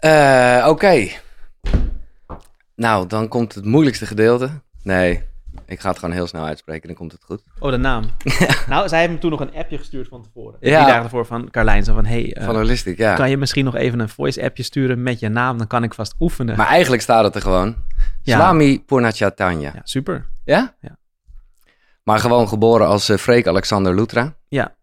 Eh, Oké. Nou, dan komt het moeilijkste gedeelte. Nee, ik ga het gewoon heel snel uitspreken, dan komt het goed. Oh, de naam. nou, zij hebben me toen nog een appje gestuurd van tevoren. Ja. Drie dagen ervoor van Carlijn. Zo van, hey, eh, Van Holistic, ja. kan je misschien nog even een voice appje sturen met je naam? Dan kan ik vast oefenen. Maar eigenlijk staat het er gewoon. Ja. Slami Purnachatanya. Ja, super. Ja? Ja. Maar gewoon geboren als eh, Freek Alexander Lutra. Ja.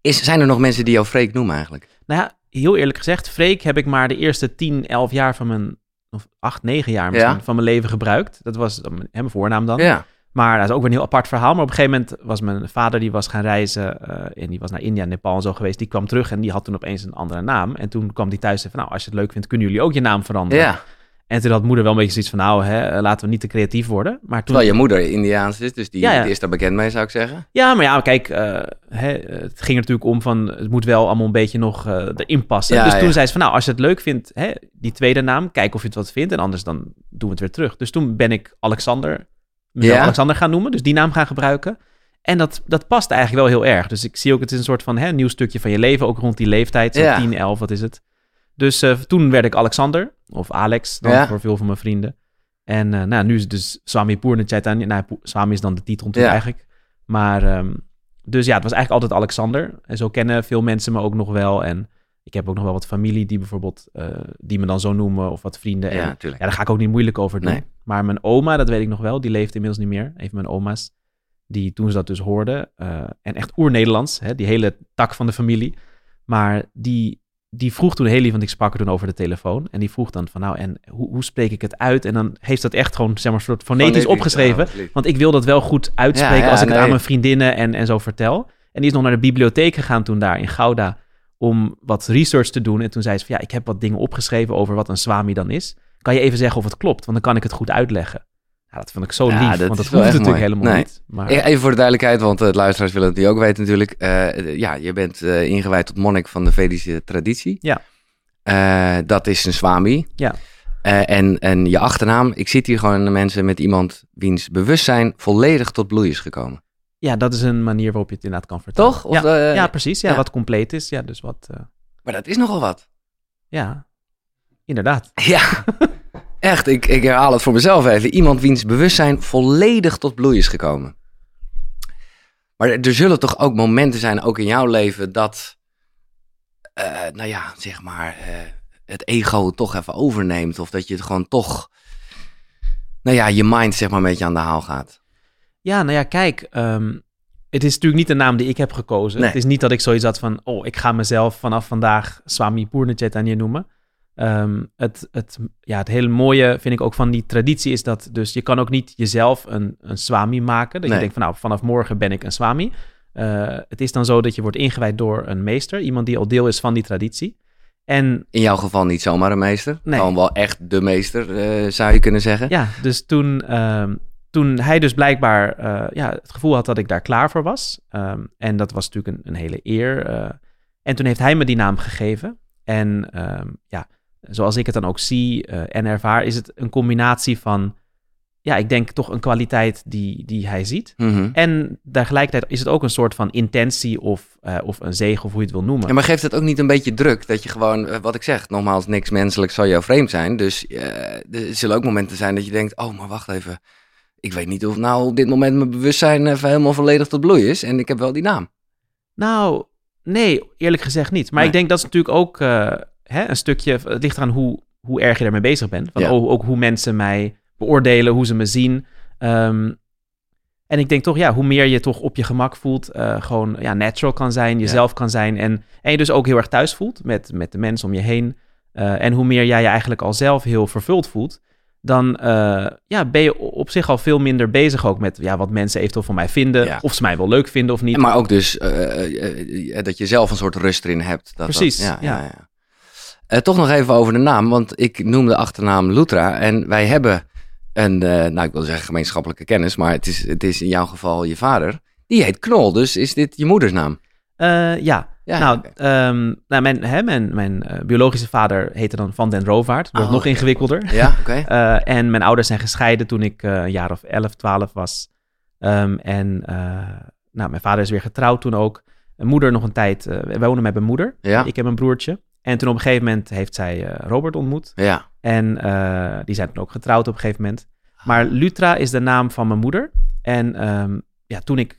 Is, zijn er nog mensen die jou Freek noemen eigenlijk? Nou ja, heel eerlijk gezegd, Freek heb ik maar de eerste 10, 11 jaar van mijn, of 8, 9 jaar misschien, Ja. van mijn leven gebruikt. Dat was mijn, hè, mijn voornaam dan. Ja. Maar dat is ook weer een heel apart verhaal. Maar op een gegeven moment was mijn vader, die was gaan reizen eh, en die was naar India en Nepal en zo geweest. Die kwam terug en die had toen opeens een andere naam. En toen kwam die thuis en zei van, nou, als je het leuk vindt, kunnen jullie ook je naam veranderen. ja. En toen had moeder wel een beetje zoiets van, nou, hè, laten we niet te creatief worden. Maar toen, Terwijl je moeder Indiaans is, dus die, Ja, ja. die is daar bekend mee, zou ik zeggen. Ja, maar ja, kijk, eh, hè, het ging er natuurlijk om van, het moet wel allemaal een beetje nog eh, erin passen. Ja, dus toen zei ze van, nou, als je het leuk vindt, hè, die tweede naam, kijk of je het wat vindt. En anders dan doen we het weer terug. Dus toen ben ik Alexander, mezelf. Alexander gaan noemen, dus die naam gaan gebruiken. En dat, dat past eigenlijk wel heel erg. Dus ik zie ook, het is een soort van hè, nieuw stukje van je leven, ook rond die leeftijd, zo Ja. 10, 11, wat is het. Dus eh, toen werd ik Alexander, of Alex, dan Ja. voor veel van mijn vrienden. En eh, nou, nu is het dus Swami Purna Chaitanya. Nou, Swami is dan de titel Ja. eigenlijk. Maar, ehm, dus ja, het was eigenlijk altijd Alexander. En zo kennen veel mensen me ook nog wel. En ik heb ook nog wel wat familie die bijvoorbeeld, eh, die me dan zo noemen, of wat vrienden. Ja, en, ja, daar ga ik ook niet moeilijk over doen. Nee. Maar mijn oma, dat weet ik nog wel, die leeft inmiddels niet meer. Een van mijn oma's, die toen ze dat dus hoorden, en echt oer-Nederlands, hè, die hele tak van de familie. Maar die, die vroeg toen heel lief, want ik sprak er toen over de telefoon. En die vroeg dan van, nou, en hoe, hoe spreek ik het uit? En dan heeft dat echt gewoon, zeg maar, soort fonetisch opgeschreven. ja. Want ik wil dat wel goed uitspreken Ja, ja, als ik het aan mijn vriendinnen en, en zo vertel. En die is nog naar de bibliotheek gegaan toen daar in Gouda om wat research te doen. En toen zei ze van ja, ik heb wat dingen opgeschreven over wat een swami dan is. Kan je even zeggen of het klopt? Want dan kan ik het goed uitleggen. Ja, dat vond ik zo Ja, lief, dat want dat hoeft natuurlijk mooi. helemaal Nee. niet. Maar, E- Even voor de duidelijkheid, want het luisteraars willen het nu ook weten natuurlijk. Eh, ja, je bent eh, ingewijd tot monnik van de Vedische traditie. Ja. Eh, dat is een swami. Ja. Eh, en, en je achternaam, ik zit hier gewoon mensen met iemand wiens bewustzijn volledig tot bloei is gekomen. ja, dat is een manier waarop je het inderdaad kan vertellen. Toch? Of, ja, eh, ja, precies. Ja, ja. wat compleet is. Ja, dus wat... eh, Maar dat is nogal wat. ja, inderdaad. Ja, echt. Ik, ik herhaal het voor mezelf even. Iemand wiens bewustzijn volledig tot bloei is gekomen. Maar er, er zullen toch ook momenten zijn, ook in jouw leven, dat, eh, nou ja, zeg maar, eh, het ego toch even overneemt. Of dat je het gewoon toch, nou ja, je mind zeg maar een beetje aan de haal gaat. Ja, nou ja, kijk. ehm, het is natuurlijk niet de naam die ik heb gekozen. Nee. Het is niet dat ik zoiets had van... oh, ik ga mezelf vanaf vandaag Swami Chaitanya noemen. Ehm, het, het, ja, het hele mooie vind ik ook van die traditie is dat... dus je kan ook niet jezelf een, een swami maken. Dat Nee. je denkt van nou, vanaf morgen ben ik een swami. Eh, het is dan zo dat je wordt ingewijd door een meester. Iemand die al deel is van die traditie. En In jouw geval niet zomaar een meester. Nee. Gewoon wel echt de meester, eh, zou je kunnen zeggen. Ja, dus toen, ehm, toen hij dus blijkbaar eh, ja, het gevoel had dat ik daar klaar voor was. ehm, en dat was natuurlijk een, een hele eer. en toen heeft hij me die naam gegeven. En ja, zoals ik het dan ook zie eh, en ervaar, is het een combinatie van, ja, ik denk toch een kwaliteit die, die hij ziet. Mhm. En tegelijkertijd is het ook een soort van intentie of, eh, of een zegen of hoe je het wil noemen. Ja, maar geeft het ook niet een beetje druk dat je gewoon, eh, wat ik zeg, nogmaals, niks menselijk zal jou vreemd zijn. Dus er zullen ook momenten zijn dat je denkt, oh, maar wacht even. Ik weet niet of nou op dit moment mijn bewustzijn even helemaal volledig tot bloei is. En ik heb wel die naam. Nou, nee, eerlijk gezegd niet. Maar Nee. ik denk dat is natuurlijk ook hè, een stukje. Het ligt eraan hoe, hoe erg je daarmee bezig bent. Van, Ja. ook, ook hoe mensen mij beoordelen, hoe ze me zien. Ehm, en ik denk toch, ja, hoe meer je toch op je gemak voelt, eh, gewoon ja, natural kan zijn, jezelf kan zijn. En, en je dus ook heel erg thuis voelt met, met de mensen om je heen. Eh, en hoe meer jij je eigenlijk al zelf heel vervuld voelt, dan eh, ja, ben je op zich al veel minder bezig ook met ja, wat mensen eventueel van mij vinden. Ja. Of ze mij wel leuk vinden of niet. Maar ook dus eh, eh, eh, dat je zelf een soort rust erin hebt. Dat Precies, Dat, ja, ja. ja. Eh, toch nog even over de naam, want ik noem de achternaam Lutra. En wij hebben een, eh, nou ik wil zeggen gemeenschappelijke kennis, maar het is, het is in jouw geval je vader. Die heet Knol, dus is dit je moeders naam? Eh, ja. Ja, nou, ehm, nou mijn, hè, mijn, mijn biologische vader heette dan Van den Rovaart. Wordt Oh, nog ingewikkelder. Ja, oké. En mijn ouders zijn gescheiden toen ik een jaar of 11, 12 was. Ehm, en nou, mijn vader is weer getrouwd toen ook. Mijn moeder nog een tijd. wij wonen met mijn moeder. Ja. Ik heb een broertje. En toen op een gegeven moment heeft zij eh, Robert ontmoet. Ja. En eh, die zijn toen ook getrouwd op een gegeven moment. Maar Lutra is de naam van mijn moeder. En ehm, ja, toen ik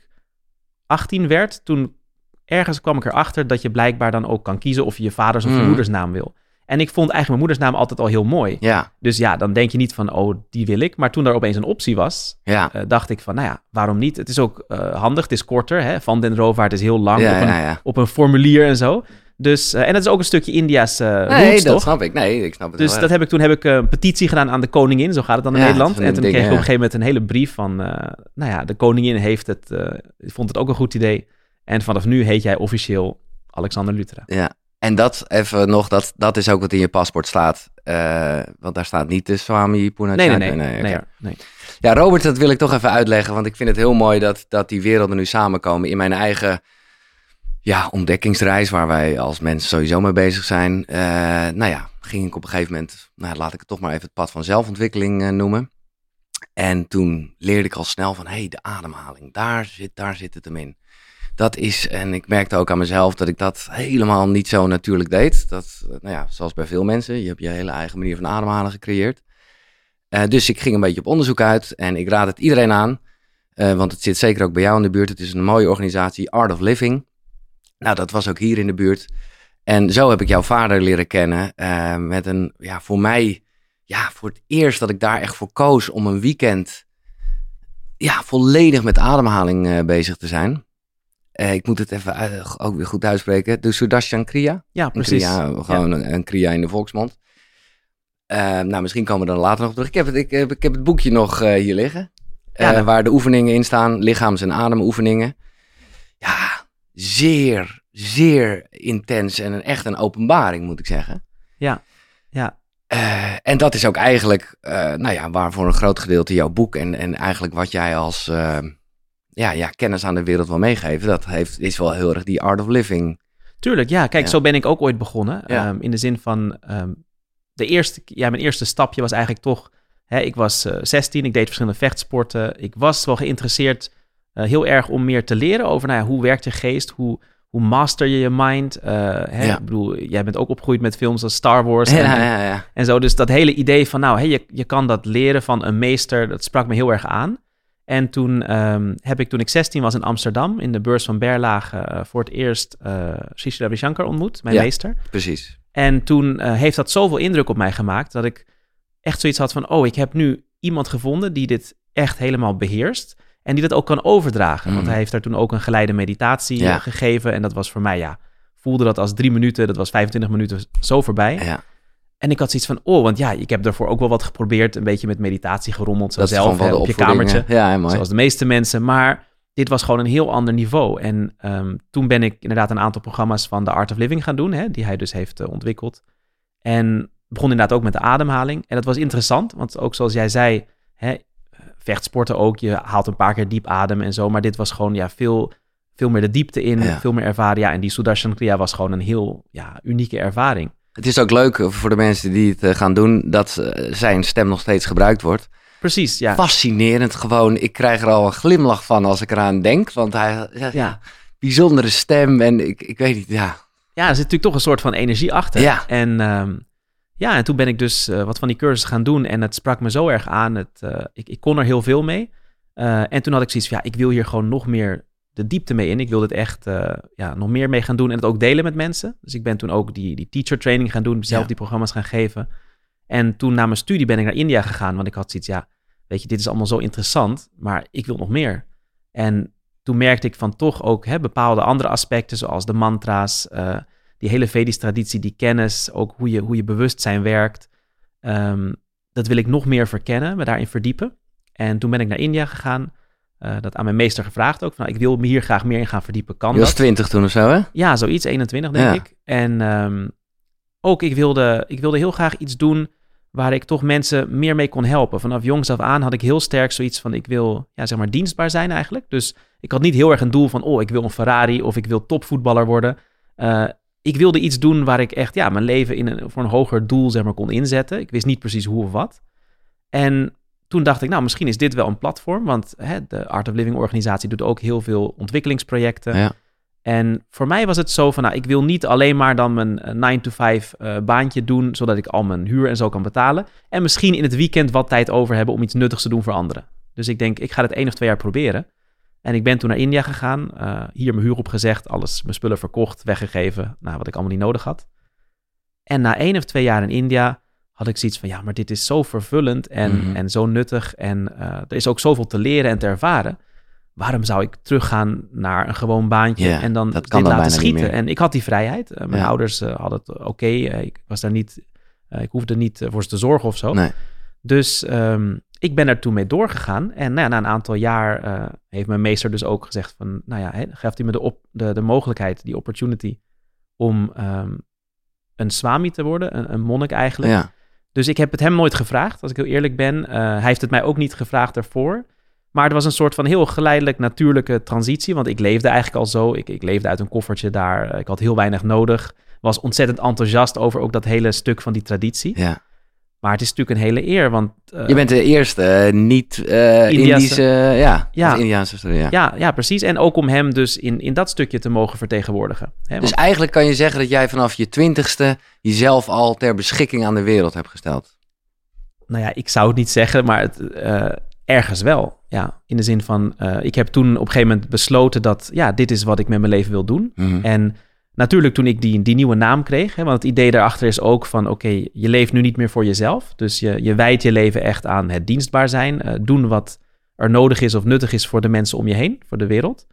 18 werd, toen ergens kwam ik erachter dat je blijkbaar dan ook kan kiezen of je je vaders of je Mm. moeders naam wil. En ik vond eigenlijk mijn moeders naam altijd al heel mooi. Ja. Dus ja, dan denk je niet van, oh, die wil ik. Maar toen er opeens een optie was, Ja. eh, dacht ik van, nou ja, waarom niet? Het is ook handig, het is korter. Hè? Van den Rovaart is heel lang Ja, op, een, op een formulier en zo. Dus, eh, en dat is ook een stukje India's Nee, roots, dat toch? snap ik. Nee, ik snap het Dus dat erg. heb ik, toen heb ik eh, een petitie gedaan aan de koningin. Zo gaat het dan in Ja, Nederland. En toen kreeg ik op een gegeven moment een hele brief van... nou ja, de koningin heeft het, vond het ook een goed idee. En vanaf nu heet jij officieel Alexander Luthera. Ja. En dat even nog, dat, dat is ook wat in je paspoort staat. Want daar staat niet de Swami Nee, Poonachana. nee, nee. nee, nee. Ja, Robert, dat wil ik toch even uitleggen. Want ik vind het heel mooi dat, dat die werelden nu samenkomen. In mijn eigen ja, ontdekkingsreis, waar wij als mensen sowieso mee bezig zijn. eh, nou ja, ging ik op een gegeven moment, nou, laat ik het toch maar even het pad van zelfontwikkeling eh, noemen. En toen leerde ik al snel van, hé, hey, de ademhaling, daar zit, daar zit het hem in. Dat is, en ik merkte ook aan mezelf dat ik dat helemaal niet zo natuurlijk deed. Dat, eh, nou ja, zoals bij veel mensen, je hebt je hele eigen manier van ademhalen gecreëerd. Dus ik ging een beetje op onderzoek uit en ik raad het iedereen aan. want het zit zeker ook bij jou in de buurt. Het is een mooie organisatie, Art of Living. Nou, dat was ook hier in de buurt. En zo heb ik jouw vader leren kennen. eh, met een, ja, voor mij, ja, voor het eerst dat ik daar echt voor koos om een weekend, ja, volledig met ademhaling eh, bezig te zijn. Eh, ik moet het even ook weer goed uitspreken. De Sudarshan Kriya. Ja, Een precies. kriya, gewoon een, een kriya in de volksmond. Nou, misschien komen we dan later nog op terug. Ik heb het, ik heb, ik heb het boekje nog hier liggen. Ja, nou. waar de oefeningen in staan. Lichaams- en ademoefeningen. Ja, zeer, zeer intens. En een, echt een openbaring, moet ik zeggen. Ja, ja. Eh, en dat is ook eigenlijk, eh, nou ja, waar voor een groot gedeelte jouw boek en, en eigenlijk wat jij als eh, ja, ja, kennis aan de wereld wil meegeven, dat heeft, is wel heel erg die art of living. Tuurlijk, ja. Kijk, Ja. zo ben ik ook ooit begonnen. Ja. Ehm, in de zin van, ehm, de eerste, ja, mijn eerste stapje was eigenlijk toch... Hè, ik was eh 16, ik deed verschillende vechtsporten. Ik was wel geïnteresseerd eh, heel erg om meer te leren over nou ja, hoe werkt je geest, hoe, hoe master je je mind. Eh, hè, Ja. Ik bedoel, jij bent ook opgegroeid met films als Star Wars en, Ja, ja, ja. en zo. Dus dat hele idee van, nou, hè, je, je kan dat leren van een meester, dat sprak me heel erg aan. En toen ehm, heb ik, toen ik 16 was in Amsterdam, in de beurs van Berlage, eh, voor het eerst eh Sri Ravi Shankar ontmoet, mijn meester. Precies. En toen heeft dat zoveel indruk op mij gemaakt dat ik echt zoiets had van: oh, ik heb nu iemand gevonden die dit echt helemaal beheerst. En die dat ook kan overdragen. Want Mhm. hij heeft daar toen ook een geleide meditatie Ja. gegeven. En dat was voor mij, ja, voelde dat als drie minuten, dat was 25 minuten zo voorbij. Ja, En ik had zoiets van: oh, want ja, ik heb daarvoor ook wel wat geprobeerd. Een beetje met meditatie gerommeld, zo dat zelf hè, op je kamertje. Ja, mooi. Zoals de meeste mensen. Maar dit was gewoon een heel ander niveau. En ehm, toen ben ik inderdaad een aantal programma's van The Art of Living gaan doen, hè, die hij dus heeft eh, ontwikkeld. En begon inderdaad ook met de ademhaling. En dat was interessant, want ook zoals jij zei, hè, vechtsporten ook, je haalt een paar keer diep adem en zo. Maar dit was gewoon ja, veel, veel meer de diepte in, Ja. veel meer ervaren. Ja, en die Sudarshan Kriya was gewoon een heel ja, unieke ervaring. Het is ook leuk voor de mensen die het eh, gaan doen, dat eh, zijn stem nog steeds gebruikt wordt. Precies, ja. Fascinerend gewoon. Ik krijg er al een glimlach van als ik eraan denk, want hij, ja, Ja. bijzondere stem en ik, ik weet niet, ja. ja, er zit natuurlijk toch een soort van energie achter. Ja. En ehm, ja, en toen ben ik dus eh, wat van die cursussen gaan doen en het sprak me zo erg aan. Het, eh, ik, ik kon er heel veel mee. Eh, en toen had ik zoiets van, ja, ik wil hier gewoon nog meer de diepte mee in. Ik wil dit echt ja, nog meer mee gaan doen en het ook delen met mensen. Dus ik ben toen ook die, die teacher training gaan doen, zelf Ja. die programma's gaan geven. En toen na mijn studie ben ik naar India gegaan, want ik had zoiets, ja, weet je, dit is allemaal zo interessant, maar ik wil nog meer. En toen merkte ik van toch ook hè, bepaalde andere aspecten, zoals de mantra's, die hele Vedische traditie, die kennis, ook hoe je, hoe je bewustzijn werkt. Ehm, dat wil ik nog meer verkennen, me daarin verdiepen. En toen ben ik naar India gegaan, eh, dat aan mijn meester gevraagd ook. Van, nou, ik wil me hier graag meer in gaan verdiepen. Kan Je was dat? 20 toen of zo, hè? Ja, zoiets, 21 denk Ja. ik. En ehm, ook, ik wilde, ik wilde heel graag iets doen waar ik toch mensen meer mee kon helpen. Vanaf jongs af aan had ik heel sterk zoiets van, ik wil, ja, zeg maar, dienstbaar zijn eigenlijk. Dus ik had niet heel erg een doel van, oh, ik wil een Ferrari of ik wil topvoetballer worden. Eh, ik wilde iets doen waar ik echt, ja, mijn leven in een, voor een hoger doel, zeg maar, kon inzetten. Ik wist niet precies hoe of wat. En toen dacht ik, nou, misschien is dit wel een platform, want hè, de Art of Living organisatie doet ook heel veel ontwikkelingsprojecten. Ja. En voor mij was het zo van, nou, ik wil niet alleen maar dan mijn 9-to-5 uh, baantje doen, zodat ik al mijn huur en zo kan betalen. En misschien in het weekend wat tijd over hebben om iets nuttigs te doen voor anderen. Dus ik denk, ik ga het één of twee jaar proberen. En ik ben toen naar India gegaan, uh, hier mijn huur opgezegd, alles, mijn spullen verkocht, weggegeven, nou, wat ik allemaal niet nodig had. En na één of twee jaar in India had ik zoiets van, ja, maar dit is zo vervullend en, Mhm. en zo nuttig en uh, er is ook zoveel te leren en te ervaren. Waarom zou ik teruggaan naar een gewoon baantje en dan dat dit dan laten schieten? En ik had die vrijheid. Uh, mijn Ja. ouders hadden het oké. Ik was daar niet, ik hoefde niet voor ze te zorgen of zo. Nee. Dus um, ik ben er toen mee doorgegaan. En nou ja, na een aantal jaar uh, heeft mijn meester dus ook gezegd van, nou ja, geeft hij me de, op, de, de mogelijkheid, die opportunity, om um, een swami te worden, een, een monnik eigenlijk. Ja. Dus ik heb het hem nooit gevraagd, als ik heel eerlijk ben. Uh, hij heeft het mij ook niet gevraagd daarvoor. Maar het was een soort van heel geleidelijk natuurlijke transitie. Want ik leefde eigenlijk al zo. Ik, ik leefde uit een koffertje daar. Ik had heel weinig nodig. Was ontzettend enthousiast over ook dat hele stuk van die traditie. Ja. Maar het is natuurlijk een hele eer, want... Uh, je bent de eerste uh, niet-Indische... Uh, ja, ja. Indiaanse ja. ja. Ja, precies. En ook om hem dus in, in dat stukje te mogen vertegenwoordigen. Hè? Dus eigenlijk kan je zeggen dat jij vanaf je twintigste... jezelf al ter beschikking aan de wereld hebt gesteld. nou ja, ik zou het niet zeggen, maar het, ergens wel. Ja, in de zin van, ik heb toen op een gegeven moment besloten dat, ja, dit is wat ik met mijn leven wil doen. Mm -hmm. En natuurlijk toen ik die, die nieuwe naam kreeg, hè, want het idee daarachter is ook van, oké, okay, je leeft nu niet meer voor jezelf. Dus je, je wijdt je leven echt aan het dienstbaar zijn, uh, doen wat er nodig is of nuttig is voor de mensen om je heen, voor de wereld.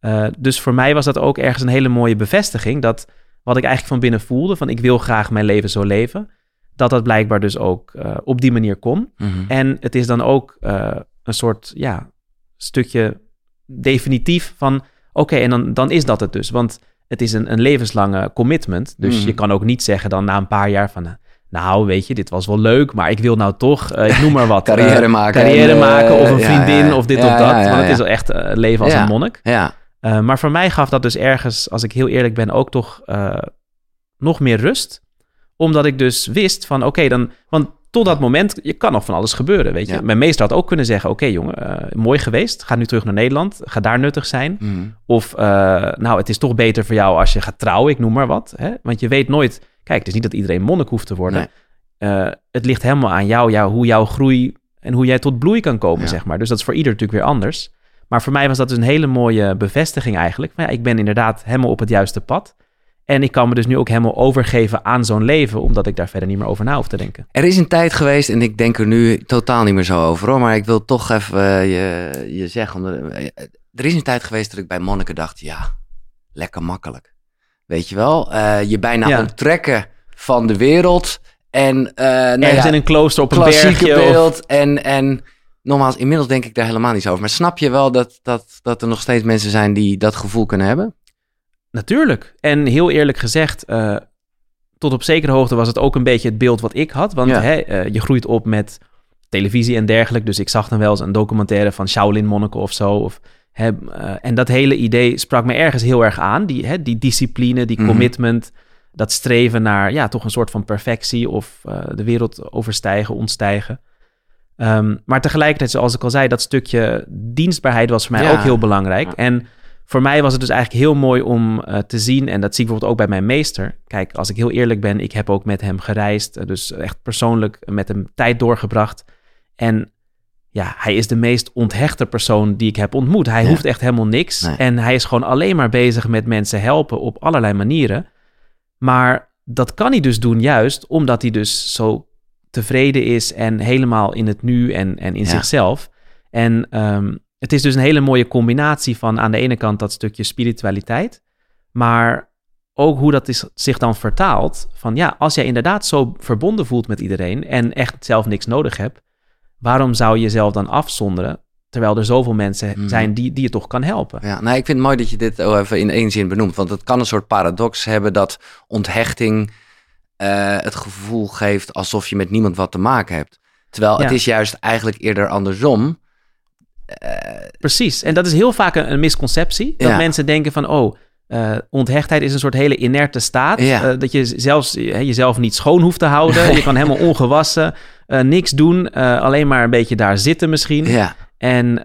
Uh, dus voor mij was dat ook ergens een hele mooie bevestiging, dat wat ik eigenlijk van binnen voelde, van ik wil graag mijn leven zo leven, dat dat blijkbaar dus ook uh, op die manier kon. Mm -hmm. En het is dan ook een soort ja, stukje definitief van oké, okay, en dan, dan is dat het dus. Want het is een, een levenslange commitment. Dus Mhm. mm. je kan ook niet zeggen dan na een paar jaar van nou weet je, dit was wel leuk, maar ik wil nou toch, uh, ik noem maar wat. carrière maken. Carrière en, maken of een vriendin ja, of dit ja, of dat. want het is wel echt leven als een monnik. Ja, maar voor mij gaf dat dus ergens, als ik heel eerlijk ben, ook toch nog meer rust. Omdat ik dus wist van oké, dan. Want tot dat moment, je kan nog van alles gebeuren. Weet je, Ja. mijn meester had ook kunnen zeggen: Oké, jongen, uh, mooi geweest. Ga nu terug naar Nederland. Ga daar nuttig zijn. Mhm. Of uh, nou, het is toch beter voor jou als je gaat trouwen, ik noem maar wat. Hè? Want je weet nooit. Kijk, het is niet dat iedereen monnik hoeft te worden. Uh, het ligt helemaal aan jou, jou, hoe jouw groei en hoe jij tot bloei kan komen, Ja. zeg maar. Dus dat is voor ieder natuurlijk weer anders. Maar voor mij was dat dus een hele mooie bevestiging eigenlijk. Van ja, ik ben inderdaad helemaal op het juiste pad. En ik kan me dus nu ook helemaal overgeven aan zo'n leven, omdat ik daar verder niet meer over na hoef te denken. Er is een tijd geweest, en ik denk er nu totaal niet meer zo over hoor, maar ik wil toch even uh, je, je zeggen. Uh, er is een tijd geweest dat ik bij monniken dacht, ja, lekker makkelijk. Weet je wel, uh, je bijna Ja. onttrekken van de wereld. En, uh, nou Ergens ja, in een klooster op een bergje. of- beeld. En, en nogmaals, inmiddels denk ik daar helemaal niet zo over. Maar snap je wel dat, dat, dat er nog steeds mensen zijn die dat gevoel kunnen hebben? Natuurlijk. En heel eerlijk gezegd, eh, tot op zekere hoogte was het ook een beetje het beeld wat ik had. Want Ja. hè, eh, je groeit op met televisie en dergelijke. Dus ik zag dan wel eens een documentaire van Shaolin monniken of zo. Of, hè, eh, en dat hele idee sprak me ergens heel erg aan. Die, hè, die discipline, die Mhm. commitment, dat streven naar ja, toch een soort van perfectie of de wereld overstijgen, ontstijgen. Ehm, maar tegelijkertijd, zoals ik al zei, dat stukje dienstbaarheid was voor mij Ja. ook heel belangrijk. Ja. En voor mij was het dus eigenlijk heel mooi om eh, te zien, en dat zie ik bijvoorbeeld ook bij mijn meester. Kijk, als ik heel eerlijk ben, ik heb ook met hem gereisd, eh, dus echt persoonlijk met hem tijd doorgebracht. En ja, hij is de meest onthechte persoon die ik heb ontmoet. Hij Ja. hoeft echt helemaal niks. Nee. En hij is gewoon alleen maar bezig met mensen helpen op allerlei manieren. Maar dat kan hij dus doen juist omdat hij dus zo tevreden is en helemaal in het nu en, en in Ja. zichzelf. En ehm, het is dus een hele mooie combinatie van aan de ene kant dat stukje spiritualiteit, maar ook hoe dat is, zich dan vertaalt van ja, als jij inderdaad zo verbonden voelt met iedereen en echt zelf niks nodig hebt, waarom zou je jezelf dan afzonderen terwijl er zoveel mensen Mhm. zijn die, die je toch kan helpen? Ja, nou, ik vind het mooi dat je dit even in één zin benoemt. Want het kan een soort paradox hebben dat onthechting eh, het gevoel geeft alsof je met niemand wat te maken hebt. Terwijl het Ja. is juist eigenlijk eerder andersom. Precies. En dat is heel vaak een, een misconceptie. Dat Ja. mensen denken van, oh, eh, onthechtheid is een soort hele inerte staat. Ja. Eh, dat je zelfs jezelf niet schoon hoeft te houden. je kan helemaal ongewassen, eh, niks doen, alleen maar een beetje daar zitten misschien. Ja, En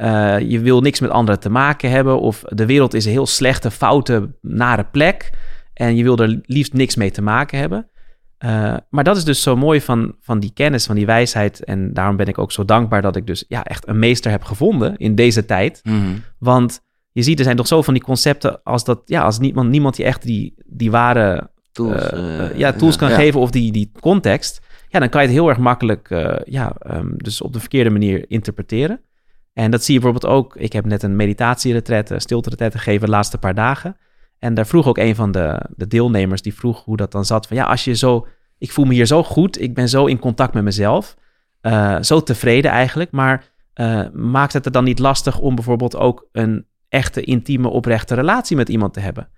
je wil niks met anderen te maken hebben. Of de wereld is een heel slechte, foute, nare plek. En je wil er liefst niks mee te maken hebben. Uh, maar dat is dus zo mooi van, van die kennis, van die wijsheid. En daarom ben ik ook zo dankbaar dat ik dus ja, echt een meester heb gevonden in deze tijd. Mhm. Want je ziet, er zijn toch zo van die concepten als dat, ja, als niemand, niemand je echt die, die ware Tools, eh, eh, ja, tools kan ja. geven of die, die context, ja, dan kan je het heel erg makkelijk eh, ja, ehm, dus op de verkeerde manier interpreteren. En dat zie je bijvoorbeeld ook, ik heb net een meditatieretret, stilte gegeven de laatste paar dagen. En daar vroeg ook een van de, de deelnemers, die vroeg hoe dat dan zat. Van ja, als je zo, ik voel me hier zo goed, ik ben zo in contact met mezelf, eh, zo tevreden eigenlijk, maar eh, maakt het er dan niet lastig om bijvoorbeeld ook een echte, intieme, oprechte relatie met iemand te hebben?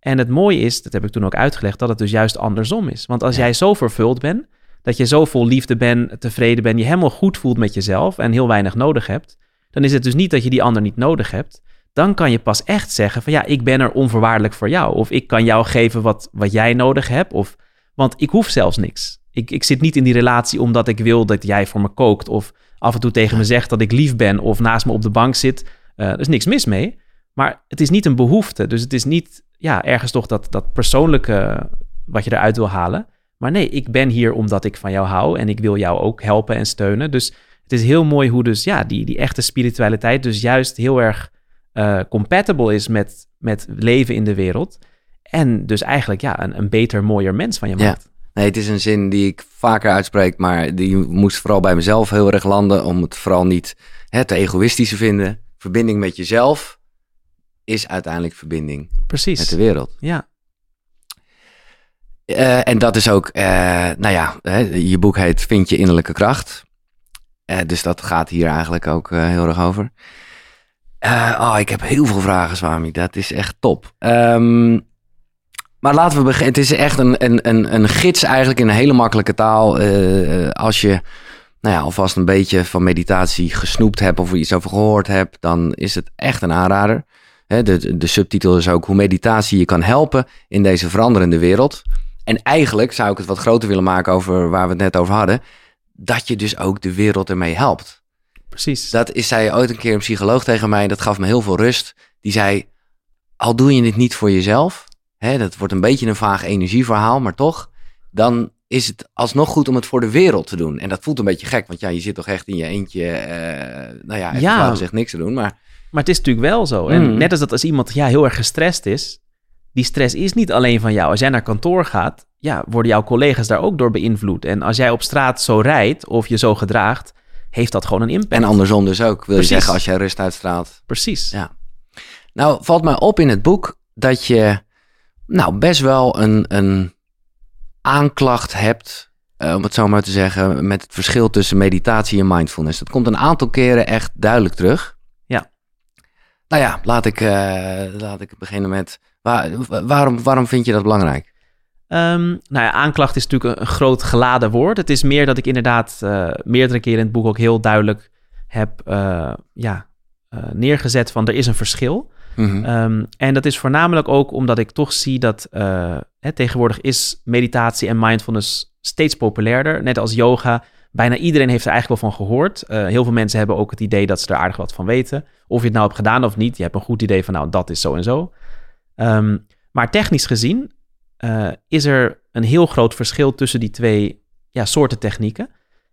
En het mooie is, dat heb ik toen ook uitgelegd, dat het dus juist andersom is. Want als Ja. jij zo vervuld bent, dat je zo vol liefde bent, tevreden bent, je helemaal goed voelt met jezelf en heel weinig nodig hebt, dan is het dus niet dat je die ander niet nodig hebt. Dan kan je pas echt zeggen van ja, ik ben er onvoorwaardelijk voor jou. Of ik kan jou geven wat, wat jij nodig hebt. Of, want ik hoef zelfs niks. Ik, ik zit niet in die relatie omdat ik wil dat jij voor me kookt. Of af en toe tegen me zegt dat ik lief ben. Of naast me op de bank zit. Eh, er is niks mis mee. Maar het is niet een behoefte. Dus het is niet ja, ergens toch dat, dat persoonlijke wat je eruit wil halen. Maar nee, ik ben hier omdat ik van jou hou. En ik wil jou ook helpen en steunen. Dus het is heel mooi hoe dus ja, die, die echte spiritualiteit dus juist heel erg eh, compatible is met, met leven in de wereld. En dus eigenlijk ja, een, een beter, mooier mens van je Ja. maakt. Nee, het is een zin die ik vaker uitspreek, maar die moest vooral bij mezelf heel erg landen. Om het vooral niet hè, te egoïstisch te vinden. Verbinding met jezelf is uiteindelijk verbinding Precies. met de wereld. Ja, Eh, en dat is ook, eh, nou ja, hè, je boek heet Vind je innerlijke kracht. Dus dat gaat hier eigenlijk ook heel erg over. Eh, oh, ik heb heel veel vragen, Swami. Dat is echt top. Ehm, maar laten we beginnen. Het is echt een, een, een, een gids eigenlijk in een hele makkelijke taal. Eh, als je nou ja, alvast een beetje van meditatie gesnoept hebt of iets over gehoord hebt, dan is het echt een aanrader. De, de subtitel is ook hoe meditatie je kan helpen in deze veranderende wereld. En eigenlijk zou ik het wat groter willen maken over waar we het net over hadden. Dat je dus ook de wereld ermee helpt. Precies. Dat is, zei ooit een keer een psycholoog tegen mij. Dat gaf me heel veel rust. Die zei, al doe je het niet voor jezelf. Hè, dat wordt een beetje een vaag energieverhaal, maar toch. Dan is het alsnog goed om het voor de wereld te doen. En dat voelt een beetje gek. Want ja, je zit toch echt in je eentje. eh, nou ja, Ja. gezegd niks te doen. Maar Maar het is natuurlijk wel zo. En Mm. net als dat als iemand ja, heel erg gestrest is, die stress is niet alleen van jou. Als jij naar kantoor gaat, ja, worden jouw collega's daar ook door beïnvloed. En als jij op straat zo rijdt of je zo gedraagt, heeft dat gewoon een impact. en andersom dus ook. Wil Precies. je zeggen als jij rust uitstraalt. Precies. Ja. Nou, valt mij op in het boek dat je nou best wel een, een aanklacht hebt, eh, om het zo maar te zeggen, met het verschil tussen meditatie en mindfulness. Dat komt een aantal keren echt duidelijk terug. Ja. Nou ja, laat ik, eh, laat ik beginnen met, waar, waarom, waarom vind je dat belangrijk? Ehm, nou ja, aanklacht is natuurlijk een, een groot geladen woord. Het is meer dat ik inderdaad eh, meerdere keren in het boek ook heel duidelijk heb eh, ja, eh, neergezet van er is een verschil. Mhm. Ehm, en dat is voornamelijk ook omdat ik toch zie dat hè, tegenwoordig is meditatie en mindfulness steeds populairder. Net als yoga. Bijna iedereen heeft er eigenlijk wel van gehoord. Eh, heel veel mensen hebben ook het idee dat ze er aardig wat van weten. Of je het nou hebt gedaan of niet. Je hebt een goed idee van nou, dat is zo en zo. Ehm, maar technisch gezien eh, is er een heel groot verschil tussen die twee ja, soorten technieken.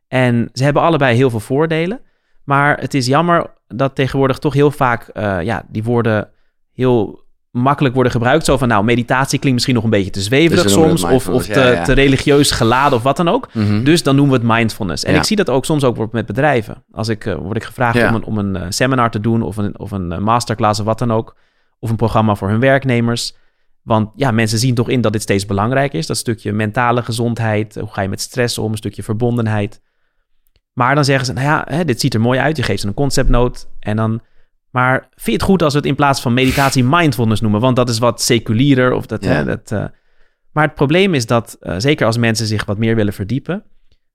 En ze hebben allebei heel veel voordelen. Maar het is jammer dat tegenwoordig toch heel vaak eh, ja, die woorden heel makkelijk worden gebruikt. Zo van, nou, meditatie klinkt misschien nog een beetje te zweverig Dus soms. Of, of te, mindfulness, ja, ja. te religieus geladen of wat dan ook. Mhm. Dus dan noemen we het mindfulness. En Ja. ik zie dat ook soms ook met bedrijven. Als ik, eh, word ik gevraagd om een, om een seminar te doen of een, of een masterclass of wat dan ook. Of een programma voor hun werknemers. Want ja, mensen zien toch in dat dit steeds belangrijker is. Dat stukje mentale gezondheid. Hoe ga je met stress om? Een stukje verbondenheid. Maar dan zeggen ze, nou ja, hè, dit ziet er mooi uit. Je geeft ze een conceptnote en dan... Maar vind je het goed als we het in plaats van meditatie mindfulness noemen? Want dat is wat seculierer. Of dat, Ja. hè, dat, eh, Maar het probleem is dat, eh, zeker als mensen zich wat meer willen verdiepen...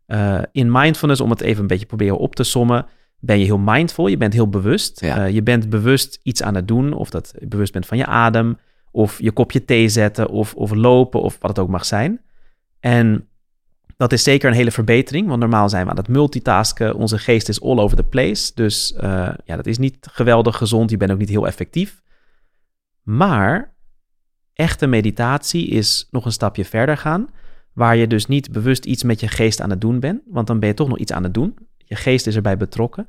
eh, in mindfulness, om het even een beetje proberen op te sommen... ben je heel mindful, je bent heel bewust. Ja. Je bent bewust iets aan het doen. Of dat je bewust bent van je adem. Of je kopje thee zetten. Of, lopen, of wat het ook mag zijn. En dat is zeker een hele verbetering, want normaal zijn we aan het multitasken. Onze geest is all over the place. Dus uh, ja, dat is niet geweldig gezond. Je bent ook niet heel effectief. Maar echte meditatie is nog een stapje verder gaan, waar je dus niet bewust iets met je geest aan het doen bent, want dan ben je toch nog iets aan het doen. Je geest is erbij betrokken.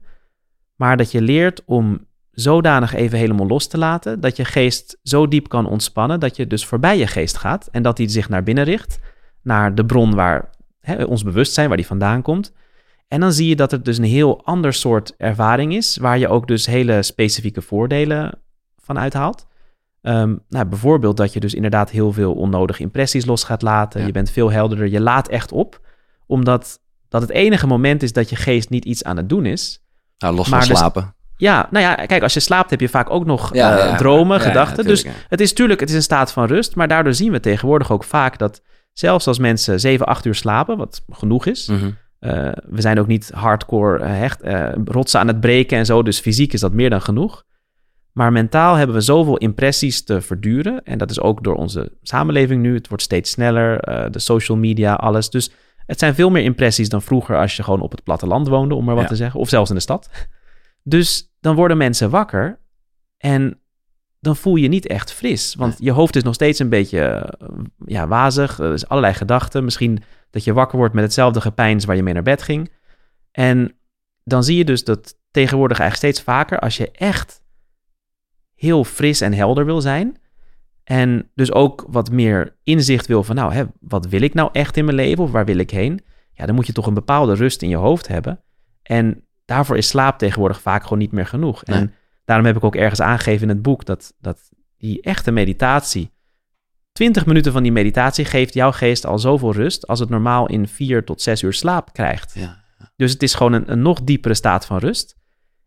Maar dat je leert om zodanig even helemaal los te laten, dat je geest zo diep kan ontspannen, dat je dus voorbij je geest gaat en dat hij zich naar binnen richt, naar de bron waar hè, ons bewustzijn, waar die vandaan komt. En dan zie je dat het dus een heel ander soort ervaring is, waar je ook dus hele specifieke voordelen van uithaalt. Um, nou, bijvoorbeeld dat je dus inderdaad heel veel onnodige impressies los gaat laten. Je bent veel helderder, je laat echt op. Omdat dat het enige moment is dat je geest niet iets aan het doen is. Nou, los van dus slapen. Ja, nou ja, kijk, als je slaapt heb je vaak ook nog uh, dromen, gedachten. dus het is natuurlijk, het is een staat van rust. Maar daardoor zien we tegenwoordig ook vaak dat zelfs als mensen 7, 8 uur slapen, wat genoeg is... Mhm. Eh, we zijn ook niet hardcore uh, hecht, rotsen aan het breken en zo. Dus fysiek is dat meer dan genoeg. Maar mentaal hebben we zoveel impressies te verduren. En dat is ook door onze samenleving nu. Het wordt steeds sneller, uh, de social media, alles. Dus het zijn veel meer impressies dan vroeger als je gewoon op het platteland woonde, om maar wat te zeggen. Of zelfs in de stad. Dus dan worden mensen wakker en dan voel je niet echt fris. Want je hoofd is nog steeds een beetje eh, ja, wazig. Er is allerlei gedachten. Misschien dat je wakker wordt met hetzelfde gepeins waar je mee naar bed ging. En dan zie je dus dat tegenwoordig eigenlijk steeds vaker, als je echt heel fris en helder wil zijn. En dus ook wat meer inzicht wil van, nou, hè, wat wil ik nou echt in mijn leven of waar wil ik heen? Ja, dan moet je toch een bepaalde rust in je hoofd hebben. En daarvoor is slaap tegenwoordig vaak gewoon niet meer genoeg. En daarom heb ik ook ergens aangegeven in het boek dat, dat die echte meditatie, 20 minuten van die meditatie geeft jouw geest al zoveel rust als het normaal in 4 tot 6 uur slaap krijgt. Ja. Dus het is gewoon een, een nog diepere staat van rust.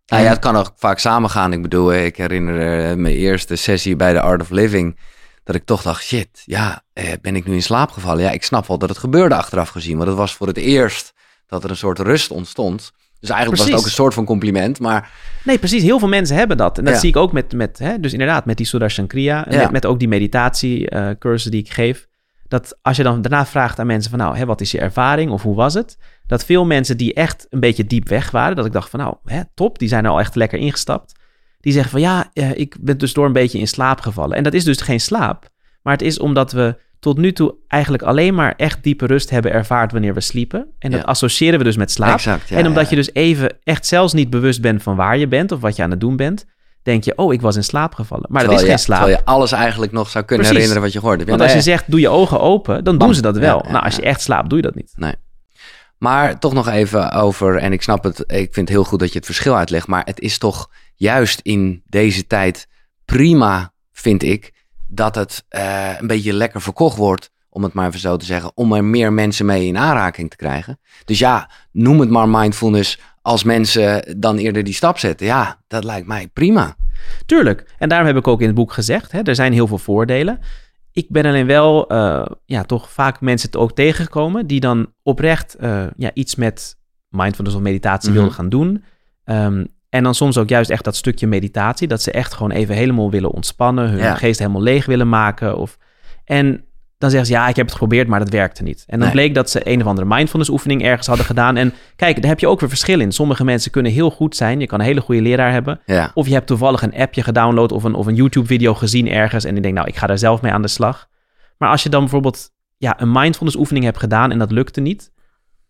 Nou ja, het kan ook vaak samengaan. Ik bedoel, ik herinner uh, mijn eerste sessie bij de Art of Living. Dat ik toch dacht, shit, ja, eh, ben ik nu in slaap gevallen? Ja, ik snap wel dat het gebeurde achteraf gezien. Want het was voor het eerst dat er een soort rust ontstond. Dus eigenlijk was het ook een soort van compliment, maar... Nee, precies. Heel veel mensen hebben dat. En dat zie ik ook met, met hè, dus inderdaad, met die Sudarshan Kriya. En met, met, ook die meditatie-cursus die ik geef. Dat als je dan daarna vraagt aan mensen van, nou, hè, wat is je ervaring of hoe was het? dat veel mensen die echt een beetje diep weg waren, dat ik dacht van nou, hè, top, die zijn er al echt lekker ingestapt. Die zeggen van ja, eh, ik ben dus door een beetje in slaap gevallen. En dat is dus geen slaap, maar het is omdat we tot nu toe eigenlijk alleen maar echt diepe rust hebben ervaard wanneer we sliepen. En dat associëren we dus met slaap. Exact, ja, en omdat je dus even echt zelfs niet bewust bent van waar je bent of wat je aan het doen bent, denk je, oh, ik was in slaap gevallen. Maar dat is geen slaap. Terwijl je alles eigenlijk nog zou kunnen herinneren wat je hoorde. Want als je zegt, doe je ogen open, dan doen ze dat wel. nou, als je echt slaapt, doe je dat niet. Nee. Maar toch nog even over, en ik snap het, ik vind het heel goed dat je het verschil uitlegt, maar het is toch juist in deze tijd prima, vind ik, dat het uh, een beetje lekker verkocht wordt, om het maar even zo te zeggen, om er meer mensen mee in aanraking te krijgen. Dus ja, noem het maar mindfulness als mensen dan eerder die stap zetten. Ja, dat lijkt mij prima. Tuurlijk. En daarom heb ik ook in het boek gezegd, hè, er zijn heel veel voordelen. Ik ben alleen wel uh, ja, toch vaak mensen ook tegengekomen die dan oprecht uh, ja, iets met mindfulness of meditatie mm wilden gaan doen. Um, en dan soms ook juist echt dat stukje meditatie, dat ze echt gewoon even helemaal willen ontspannen, hun geest helemaal leeg willen maken. Of, en dan zeggen ze, ja, ik heb het geprobeerd, maar dat werkte niet. En dan bleek dat ze een of andere mindfulness oefening ergens hadden gedaan. En kijk, daar heb je ook weer verschil in. Sommige mensen kunnen heel goed zijn. Je kan een hele goede leraar hebben. Of je hebt toevallig een appje gedownload of een, of een YouTube-video gezien ergens. En je denkt, nou, ik ga daar zelf mee aan de slag. Maar als je dan bijvoorbeeld ja, een mindfulness oefening hebt gedaan en dat lukte niet.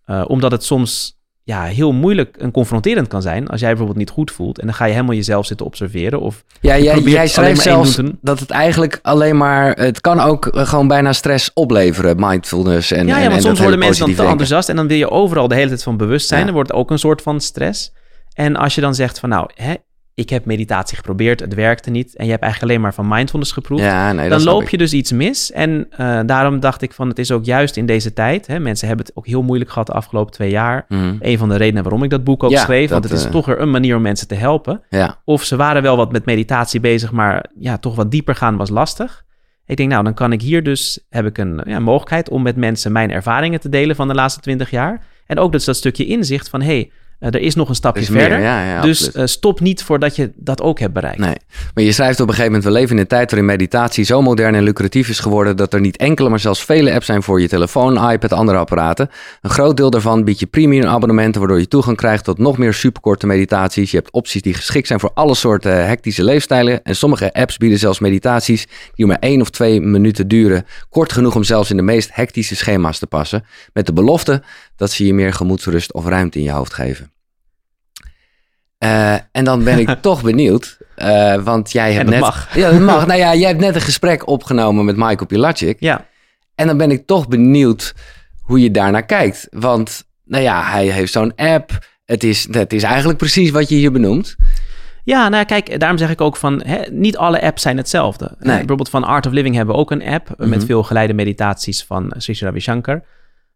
Uh, omdat het soms ja, heel moeilijk en confronterend kan zijn als jij bijvoorbeeld niet goed voelt. En dan ga je helemaal jezelf zitten observeren. Of ja, jij, jij schrijft zelfs dat het eigenlijk alleen maar... Het kan ook eh, gewoon bijna stress opleveren, mindfulness. En, ja, ja, want soms worden mensen dan te enthousiast... en dan wil je overal de hele tijd van bewust zijn. Ja. wordt ook een soort van stress. En als je dan zegt van nou, hè, ik heb meditatie geprobeerd, het werkte niet. En je hebt eigenlijk alleen maar van mindfulness geproefd. Ja, nee, dan loop je dus iets mis. En uh, daarom dacht ik van, het is ook juist in deze tijd. Hè, mensen hebben het ook heel moeilijk gehad de afgelopen twee jaar. Mm. Een van de redenen waarom ik dat boek ook schreef. want het is uh, toch er een manier om mensen te helpen. Ja. Of ze waren wel wat met meditatie bezig, maar ja, toch wat dieper gaan was lastig. Ik denk, nou, dan kan ik hier dus, heb ik een ja, mogelijkheid om met mensen mijn ervaringen te delen van de laatste twintig jaar. En ook dus dat stukje inzicht van, hey, Uh, er is nog een stapje is verder. meer, ja, ja, dus uh, stop niet voordat je dat ook hebt bereikt. Nee, maar je schrijft op een gegeven moment... we leven in een tijd waarin meditatie zo modern en lucratief is geworden... dat er niet enkele, maar zelfs vele apps zijn voor je telefoon, iPad, andere apparaten. Een groot deel daarvan biedt je premium abonnementen... waardoor je toegang krijgt tot nog meer superkorte meditaties. Je hebt opties die geschikt zijn voor alle soorten hectische leefstijlen. En sommige apps bieden zelfs meditaties... die maar één of twee minuten duren. Kort genoeg om zelfs in de meest hectische schema's te passen. Met de belofte dat ze je meer gemoedsrust of ruimte in je hoofd geven. Uh, en dan ben ik toch benieuwd, uh, want jij hebt net... mag. Ja, dat mag. nou ja, jij hebt net een gesprek opgenomen met Michael Pilacic. Ja. En dan ben ik toch benieuwd hoe je daarnaar kijkt. Want, nou ja, hij heeft zo'n app. Het is, het is eigenlijk precies wat je hier benoemt. Ja, nou kijk, daarom zeg ik ook van, hè, niet alle apps zijn hetzelfde. Nee. bijvoorbeeld van Art of Living hebben we ook een app Mhm. met veel geleide meditaties van Sri Ravi Shankar.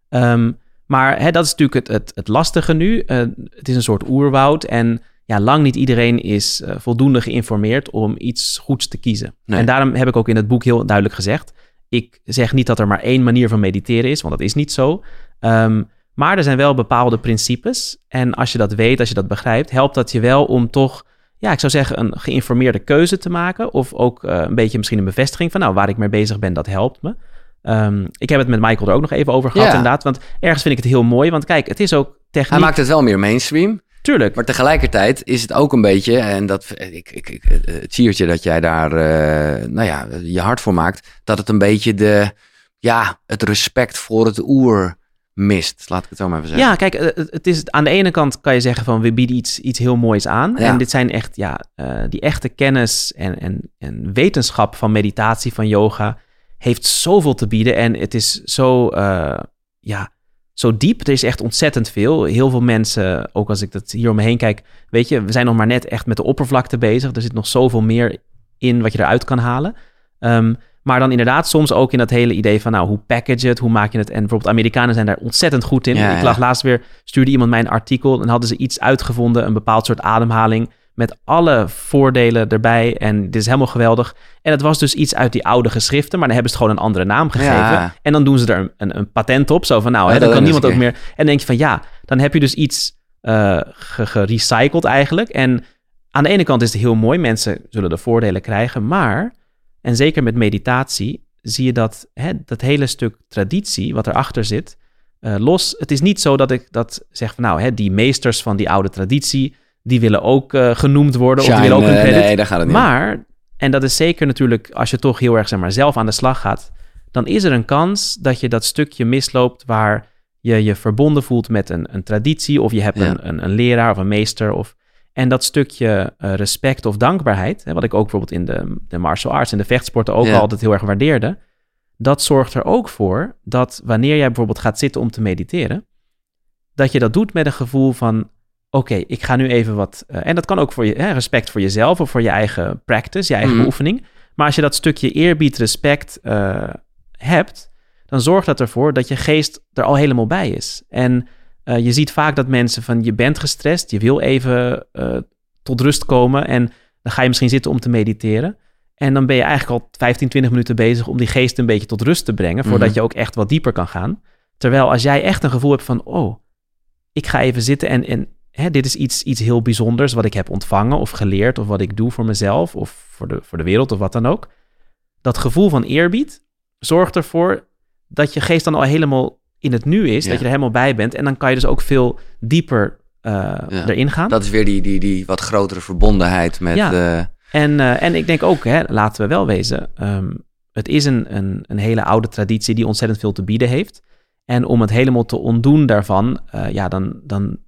Um, maar hè, dat is natuurlijk het, het, het lastige nu. Uh, het is een soort oerwoud en ja, lang niet iedereen is uh, voldoende geïnformeerd om iets goeds te kiezen. Nee. En daarom heb ik ook in het boek heel duidelijk gezegd, ik zeg niet dat er maar één manier van mediteren is, want dat is niet zo. Um, maar er zijn wel bepaalde principes. En als je dat weet, als je dat begrijpt, helpt dat je wel om toch, ja, ik zou zeggen, een geïnformeerde keuze te maken. Of ook uh, een beetje misschien een bevestiging van, nou, waar ik mee bezig ben, dat helpt me. Um, ik heb het met Michael er ook nog even over gehad, Ja. inderdaad. Want ergens vind ik het heel mooi. Want kijk, het is ook techniek. Hij maakt het wel meer mainstream. Tuurlijk. Maar tegelijkertijd is het ook een beetje, en dat, ik, ik, ik, het siertje dat jij daar uh, nou ja, je hart voor maakt, dat het een beetje de, ja, het respect voor het oer mist. Laat ik het zo maar even zeggen. Ja, kijk, het is, aan de ene kant kan je zeggen van we bieden iets, iets heel moois aan. Ja. En dit zijn echt, ja, uh, die echte kennis en, en, en wetenschap van meditatie, van yoga, heeft zoveel te bieden. En het is zo, uh, ja, zo diep. Er is echt ontzettend veel. Heel veel mensen, ook als ik dat hier om me heen kijk, weet je, we zijn nog maar net echt met de oppervlakte bezig. Er zit nog zoveel meer in wat je eruit kan halen. Um, maar dan inderdaad soms ook in dat hele idee van, nou, hoe package het, hoe maak je het? En bijvoorbeeld Amerikanen zijn daar ontzettend goed in. Ja, ik lag ja. laatst weer, stuurde iemand mij een artikel en hadden ze iets uitgevonden, een bepaald soort ademhaling met alle voordelen erbij. En dit is helemaal geweldig. En het was dus iets uit die oude geschriften, maar dan hebben ze het gewoon een andere naam gegeven. Ja. En dan doen ze er een, een, een patent op, zo van, nou, Ja, hè, dan dat kan niemand ook meer. En dan denk je van, ja, dan heb je dus iets uh, gerecycled eigenlijk. En aan de ene kant is het heel mooi, mensen zullen de voordelen krijgen, maar, en zeker met meditatie, zie je dat hè, dat hele stuk traditie wat erachter zit, uh, los. Het is niet zo dat ik dat zeg van, nou, hè, die meesters van die oude traditie, die willen ook uh, genoemd worden Shine, of die willen ook een credit. Nee, daar gaat het niet maar, en dat is zeker natuurlijk als je toch heel erg zeg maar, zelf aan de slag gaat, dan is er een kans dat je dat stukje misloopt waar je je verbonden voelt met een, een traditie of je hebt Ja. een, een, een leraar of een meester of en dat stukje uh, respect of dankbaarheid, hè, wat ik ook bijvoorbeeld in de, de martial arts en de vechtsporten ook Ja. altijd heel erg waardeerde, dat zorgt er ook voor dat wanneer jij bijvoorbeeld gaat zitten om te mediteren, dat je dat doet met een gevoel van, oké, ik ga nu even wat, uh, en dat kan ook voor je, hè, respect voor jezelf of voor je eigen practice, je eigen Mhm. beoefening, maar als je dat stukje eerbied, respect uh, hebt, dan zorgt dat ervoor dat je geest er al helemaal bij is. En uh, je ziet vaak dat mensen van je bent gestrest, je wil even tot rust komen en dan ga je misschien zitten om te mediteren. En dan ben je eigenlijk al 15, 20 minuten bezig om die geest een beetje tot rust te brengen, voordat Mhm. je ook echt wat dieper kan gaan. Terwijl als jij echt een gevoel hebt van, oh, ik ga even zitten en, en hè, dit is iets, iets heel bijzonders wat ik heb ontvangen of geleerd of wat ik doe voor mezelf of voor de, voor de wereld of wat dan ook. Dat gevoel van eerbied zorgt ervoor dat je geest dan al helemaal in het nu is, Ja. dat je er helemaal bij bent. En dan kan je dus ook veel dieper uh, Ja. erin gaan. Dat is weer die, die, die wat grotere verbondenheid met... Ja. eh, En, uh, en ik denk ook, hè, laten we wel wezen, um, het is een, een, een hele oude traditie die ontzettend veel te bieden heeft. En om het helemaal te ontdoen daarvan, ja, dan, dan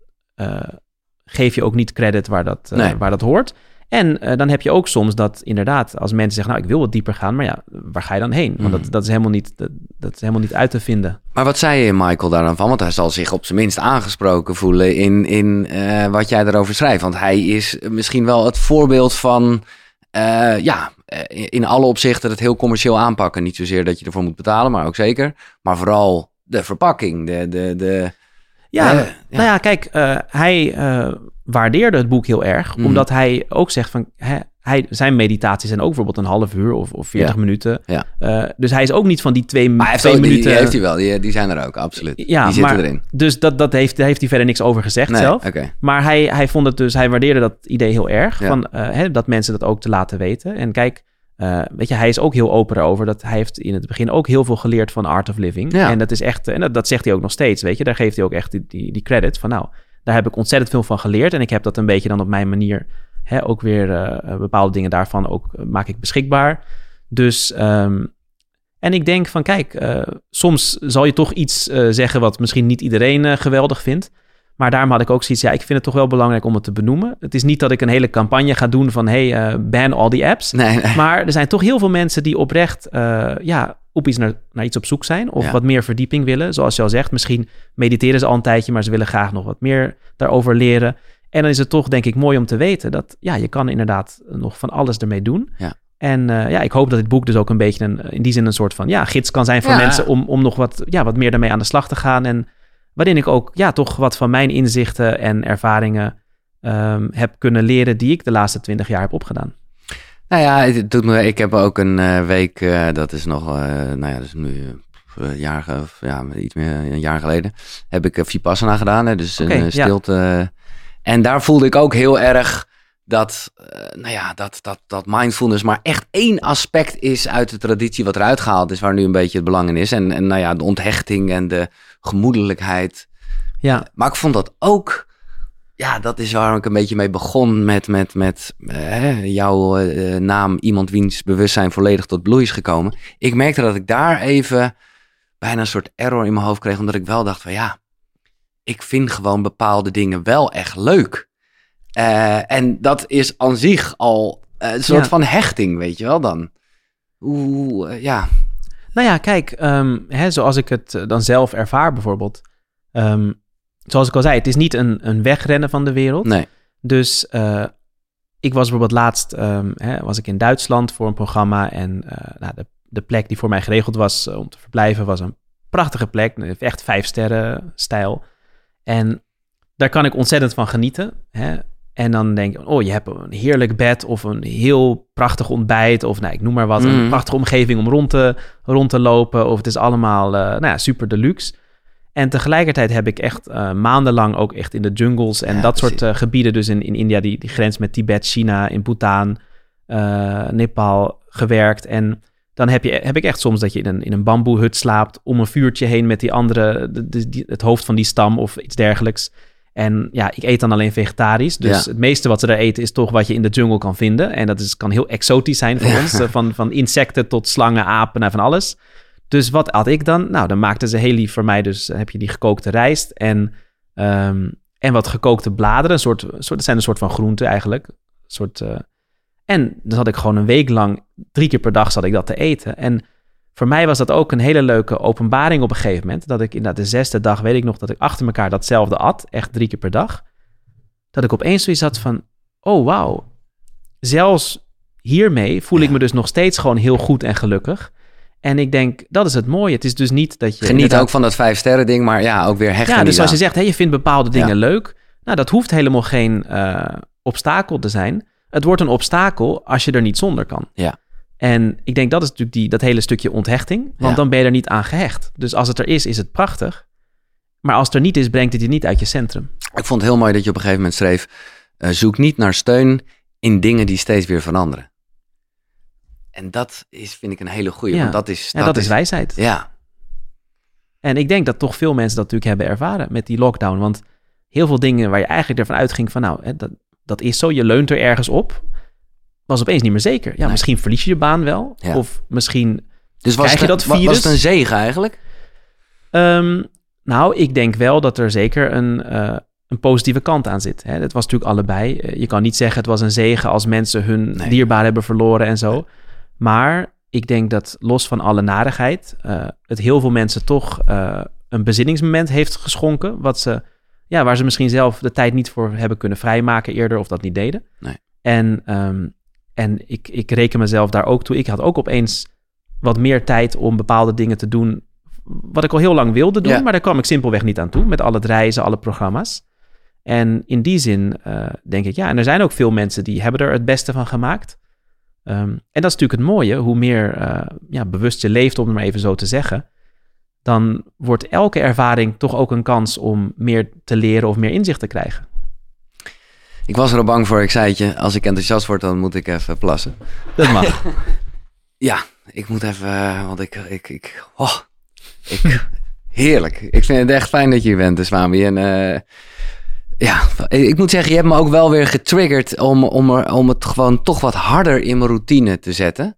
geef je ook niet credit waar dat, Nee. waar dat hoort. En uh, dan heb je ook soms dat inderdaad, als mensen zeggen, nou, ik wil wat dieper gaan, maar ja, waar ga je dan heen? Want dat, dat, is helemaal niet, dat, dat is helemaal niet uit te vinden. Maar wat zei je, Michael, daar dan van? Want hij zal zich op zijn minst aangesproken voelen in, in eh, wat jij erover schrijft. Want hij is misschien wel het voorbeeld van, eh, ja, eh, in alle opzichten het heel commercieel aanpakken. Niet zozeer dat je ervoor moet betalen, maar ook zeker. Maar vooral de verpakking, de... de, de Ja, Eh, ja. nou ja, kijk, uh, hij uh, waardeerde het boek heel erg, Mhm. omdat hij ook zegt van, hè, hij, zijn meditaties zijn ook bijvoorbeeld een half uur of, of 40 Ja. minuten. Ja. Eh, dus hij is ook niet van die twee, Maar hij heeft twee ook, die, minuten. die heeft hij wel, die, die zijn er ook, absoluut. Ja, die zitten maar- erin. Dus dat, dat heeft, heeft hij verder niks over gezegd Nee, zelf. Maar hij, hij vond het dus, hij waardeerde dat idee heel erg. Van, eh, hè, dat mensen dat ook te laten weten. En kijk, eh, weet je, hij is ook heel open erover. Dat hij heeft in het begin ook heel veel geleerd van Art of Living. Ja. En dat is echt, en dat, dat zegt hij ook nog steeds, weet je. Daar geeft hij ook echt die, die, die credit van, nou, daar heb ik ontzettend veel van geleerd. En ik heb dat een beetje dan op mijn manier, hè, ook weer eh, bepaalde dingen daarvan ook eh, maak ik beschikbaar. Dus, ehm, en ik denk van, kijk, eh, soms zal je toch iets eh, zeggen wat misschien niet iedereen eh, geweldig vindt. Maar daarom had ik ook zoiets, ja, ik vind het toch wel belangrijk om het te benoemen. Het is niet dat ik een hele campagne ga doen van, hey, eh, ban all die apps. Nee, nee. Maar er zijn toch heel veel mensen die oprecht eh, ja, op iets naar, naar iets op zoek zijn. Of Ja. wat meer verdieping willen. Zoals je al zegt, misschien mediteren ze al een tijdje, maar ze willen graag nog wat meer daarover leren. En dan is het toch, denk ik, mooi om te weten dat ja, je kan inderdaad nog van alles ermee doen. Ja. En eh, ja, ik hoop dat dit boek dus ook een beetje een, in die zin een soort van ja, gids kan zijn voor Ja. mensen om, om nog wat, ja, wat meer daarmee aan de slag te gaan. En waarin ik ook ja, toch wat van mijn inzichten en ervaringen ehm, heb kunnen leren die ik de laatste twintig jaar heb opgedaan. Nou ja, het doet me, ik heb ook een eh, week, eh, dat is nog, eh, nou ja, dat is nu een jaar, of ja, iets meer een jaar geleden, heb ik Vipassana gedaan. Hè, dus een ja. stilte. En daar voelde ik ook heel erg dat, nou ja, dat, dat, dat mindfulness maar echt één aspect is uit de traditie wat eruit gehaald is, waar nu een beetje het belang in is. En, en nou ja, de onthechting en de gemoedelijkheid. Ja, Maar ik vond dat ook. Ja, dat is waarom ik een beetje mee begon met, met, met eh, jouw eh, naam. Iemand wiens bewustzijn volledig tot bloei is gekomen. Ik merkte dat ik daar even bijna een soort error in mijn hoofd kreeg. Omdat ik wel dacht van ja, ik vind gewoon bepaalde dingen wel echt leuk. Eh, en dat is aan zich al een soort Ja. van hechting, weet je wel dan. Oeh, eh, ja. Nou ja, kijk, ehm, hè, zoals ik het eh, dan zelf ervaar bijvoorbeeld. Ehm, zoals ik al zei, het is niet een, een wegrennen van de wereld. Nee. Dus eh, ik was bijvoorbeeld laatst ehm, hè, was ik in Duitsland voor een programma. En eh, nou, de, de plek die voor mij geregeld was om te verblijven was een prachtige plek. Echt vijf sterren stijl. En daar kan ik ontzettend van genieten. Hè? En dan denk ik, oh, je hebt een heerlijk bed of een heel prachtig ontbijt. Of nou, ik noem maar wat, een Mhm. prachtige omgeving om rond te, rond te lopen. Of het is allemaal eh, nou ja, super deluxe. En tegelijkertijd heb ik echt eh, maandenlang ook echt in de jungles en Ja, dat soort eh, gebieden, dus in, in India, die, die grens met Tibet, China, in Bhutan, Nepal gewerkt. En dan heb, je, heb ik echt soms dat je in een, in een bamboehut slaapt, om een vuurtje heen met die andere, de, de- die- het hoofd van die stam of iets dergelijks. En ja, ik eet dan alleen vegetarisch. Dus Ja. het meeste wat ze daar eten is toch wat je in de jungle kan vinden. En dat is, kan heel exotisch zijn voor ons. eh, Van, van insecten tot slangen, apen en van alles. Dus wat had ik dan? Nou, dan maakten ze heel lief voor mij. Dus heb je die gekookte rijst en, ehm, en wat gekookte bladeren. Een soort, soort, dat zijn een soort van groente eigenlijk. Een soort, eh, en dan had ik gewoon een week lang, drie keer per dag zat ik dat te eten. En voor mij was dat ook een hele leuke openbaring op een gegeven moment. Dat ik inderdaad de zesde dag, weet ik nog, dat ik achter elkaar datzelfde at. Echt drie keer per dag. Dat ik opeens zoiets had van, oh wauw. Zelfs hiermee voel ik me dus nog steeds gewoon heel goed en gelukkig. En ik denk, dat is het mooie. Het is dus niet dat je... Geniet ook van dat vijf sterren ding, maar ja, ook weer hechten. ja, dus zoals je zegt, hè, je vindt bepaalde dingen Ja. leuk. Nou, dat hoeft helemaal geen eh, obstakel te zijn. Het wordt een obstakel als je er niet zonder kan. Ja. En ik denk dat is natuurlijk die, dat hele stukje onthechting. Want Ja. dan ben je er niet aan gehecht. Dus als het er is, is het prachtig. Maar als het er niet is, brengt het je niet uit je centrum. Ik vond het heel mooi dat je op een gegeven moment schreef: eh, zoek niet naar steun in dingen die steeds weer veranderen. En dat is, vind ik, een hele goeie. Ja. Want dat is. En dat, is wijsheid. Ja, En ik denk dat toch veel mensen dat natuurlijk hebben ervaren met die lockdown. Want heel veel dingen waar je eigenlijk ervan uitging van nou, hè, dat, dat is zo, je leunt er ergens op, was opeens niet meer zeker. Ja, Nee. misschien verlies je je baan wel. Ja. Of misschien dus was, Krijg het, je dat wa- was virus? het een zegen eigenlijk? Ehm, nou, ik denk wel dat er zeker een, eh, een positieve kant aan zit. Hè. Het was natuurlijk allebei. Eh, Je kan niet zeggen het was een zegen als mensen hun Nee. dierbaar hebben verloren en zo. Maar ik denk dat los van alle narigheid, eh, het heel veel mensen toch een bezinningsmoment heeft geschonken. Wat ze, ja, waar ze misschien zelf de tijd niet voor hebben kunnen vrijmaken eerder of dat niet deden. Nee. En, ehm, en ik, ik reken mezelf daar ook toe. Ik had ook opeens wat meer tijd om bepaalde dingen te doen. Wat ik al heel lang wilde doen, Ja. maar daar kwam ik simpelweg niet aan toe. Met al het reizen, alle programma's. En in die zin uh, denk ik, ja, en er zijn ook veel mensen die hebben er het beste van gemaakt. Um, en dat is natuurlijk het mooie, hoe meer uh, ja, bewust je leeft, om het maar even zo te zeggen, dan wordt elke ervaring toch ook een kans om meer te leren of meer inzicht te krijgen. Ik was er al bang voor, ik zei het je, als ik enthousiast word, dan moet ik even plassen. Dat mag. ja, ik moet even, want ik, ik, ik, oh, ik heerlijk. Ik vind het echt fijn dat je hier bent, Swami. En uh, ja, ik moet zeggen, je hebt me ook wel weer getriggerd om, om, er, om het gewoon toch wat harder in mijn routine te zetten.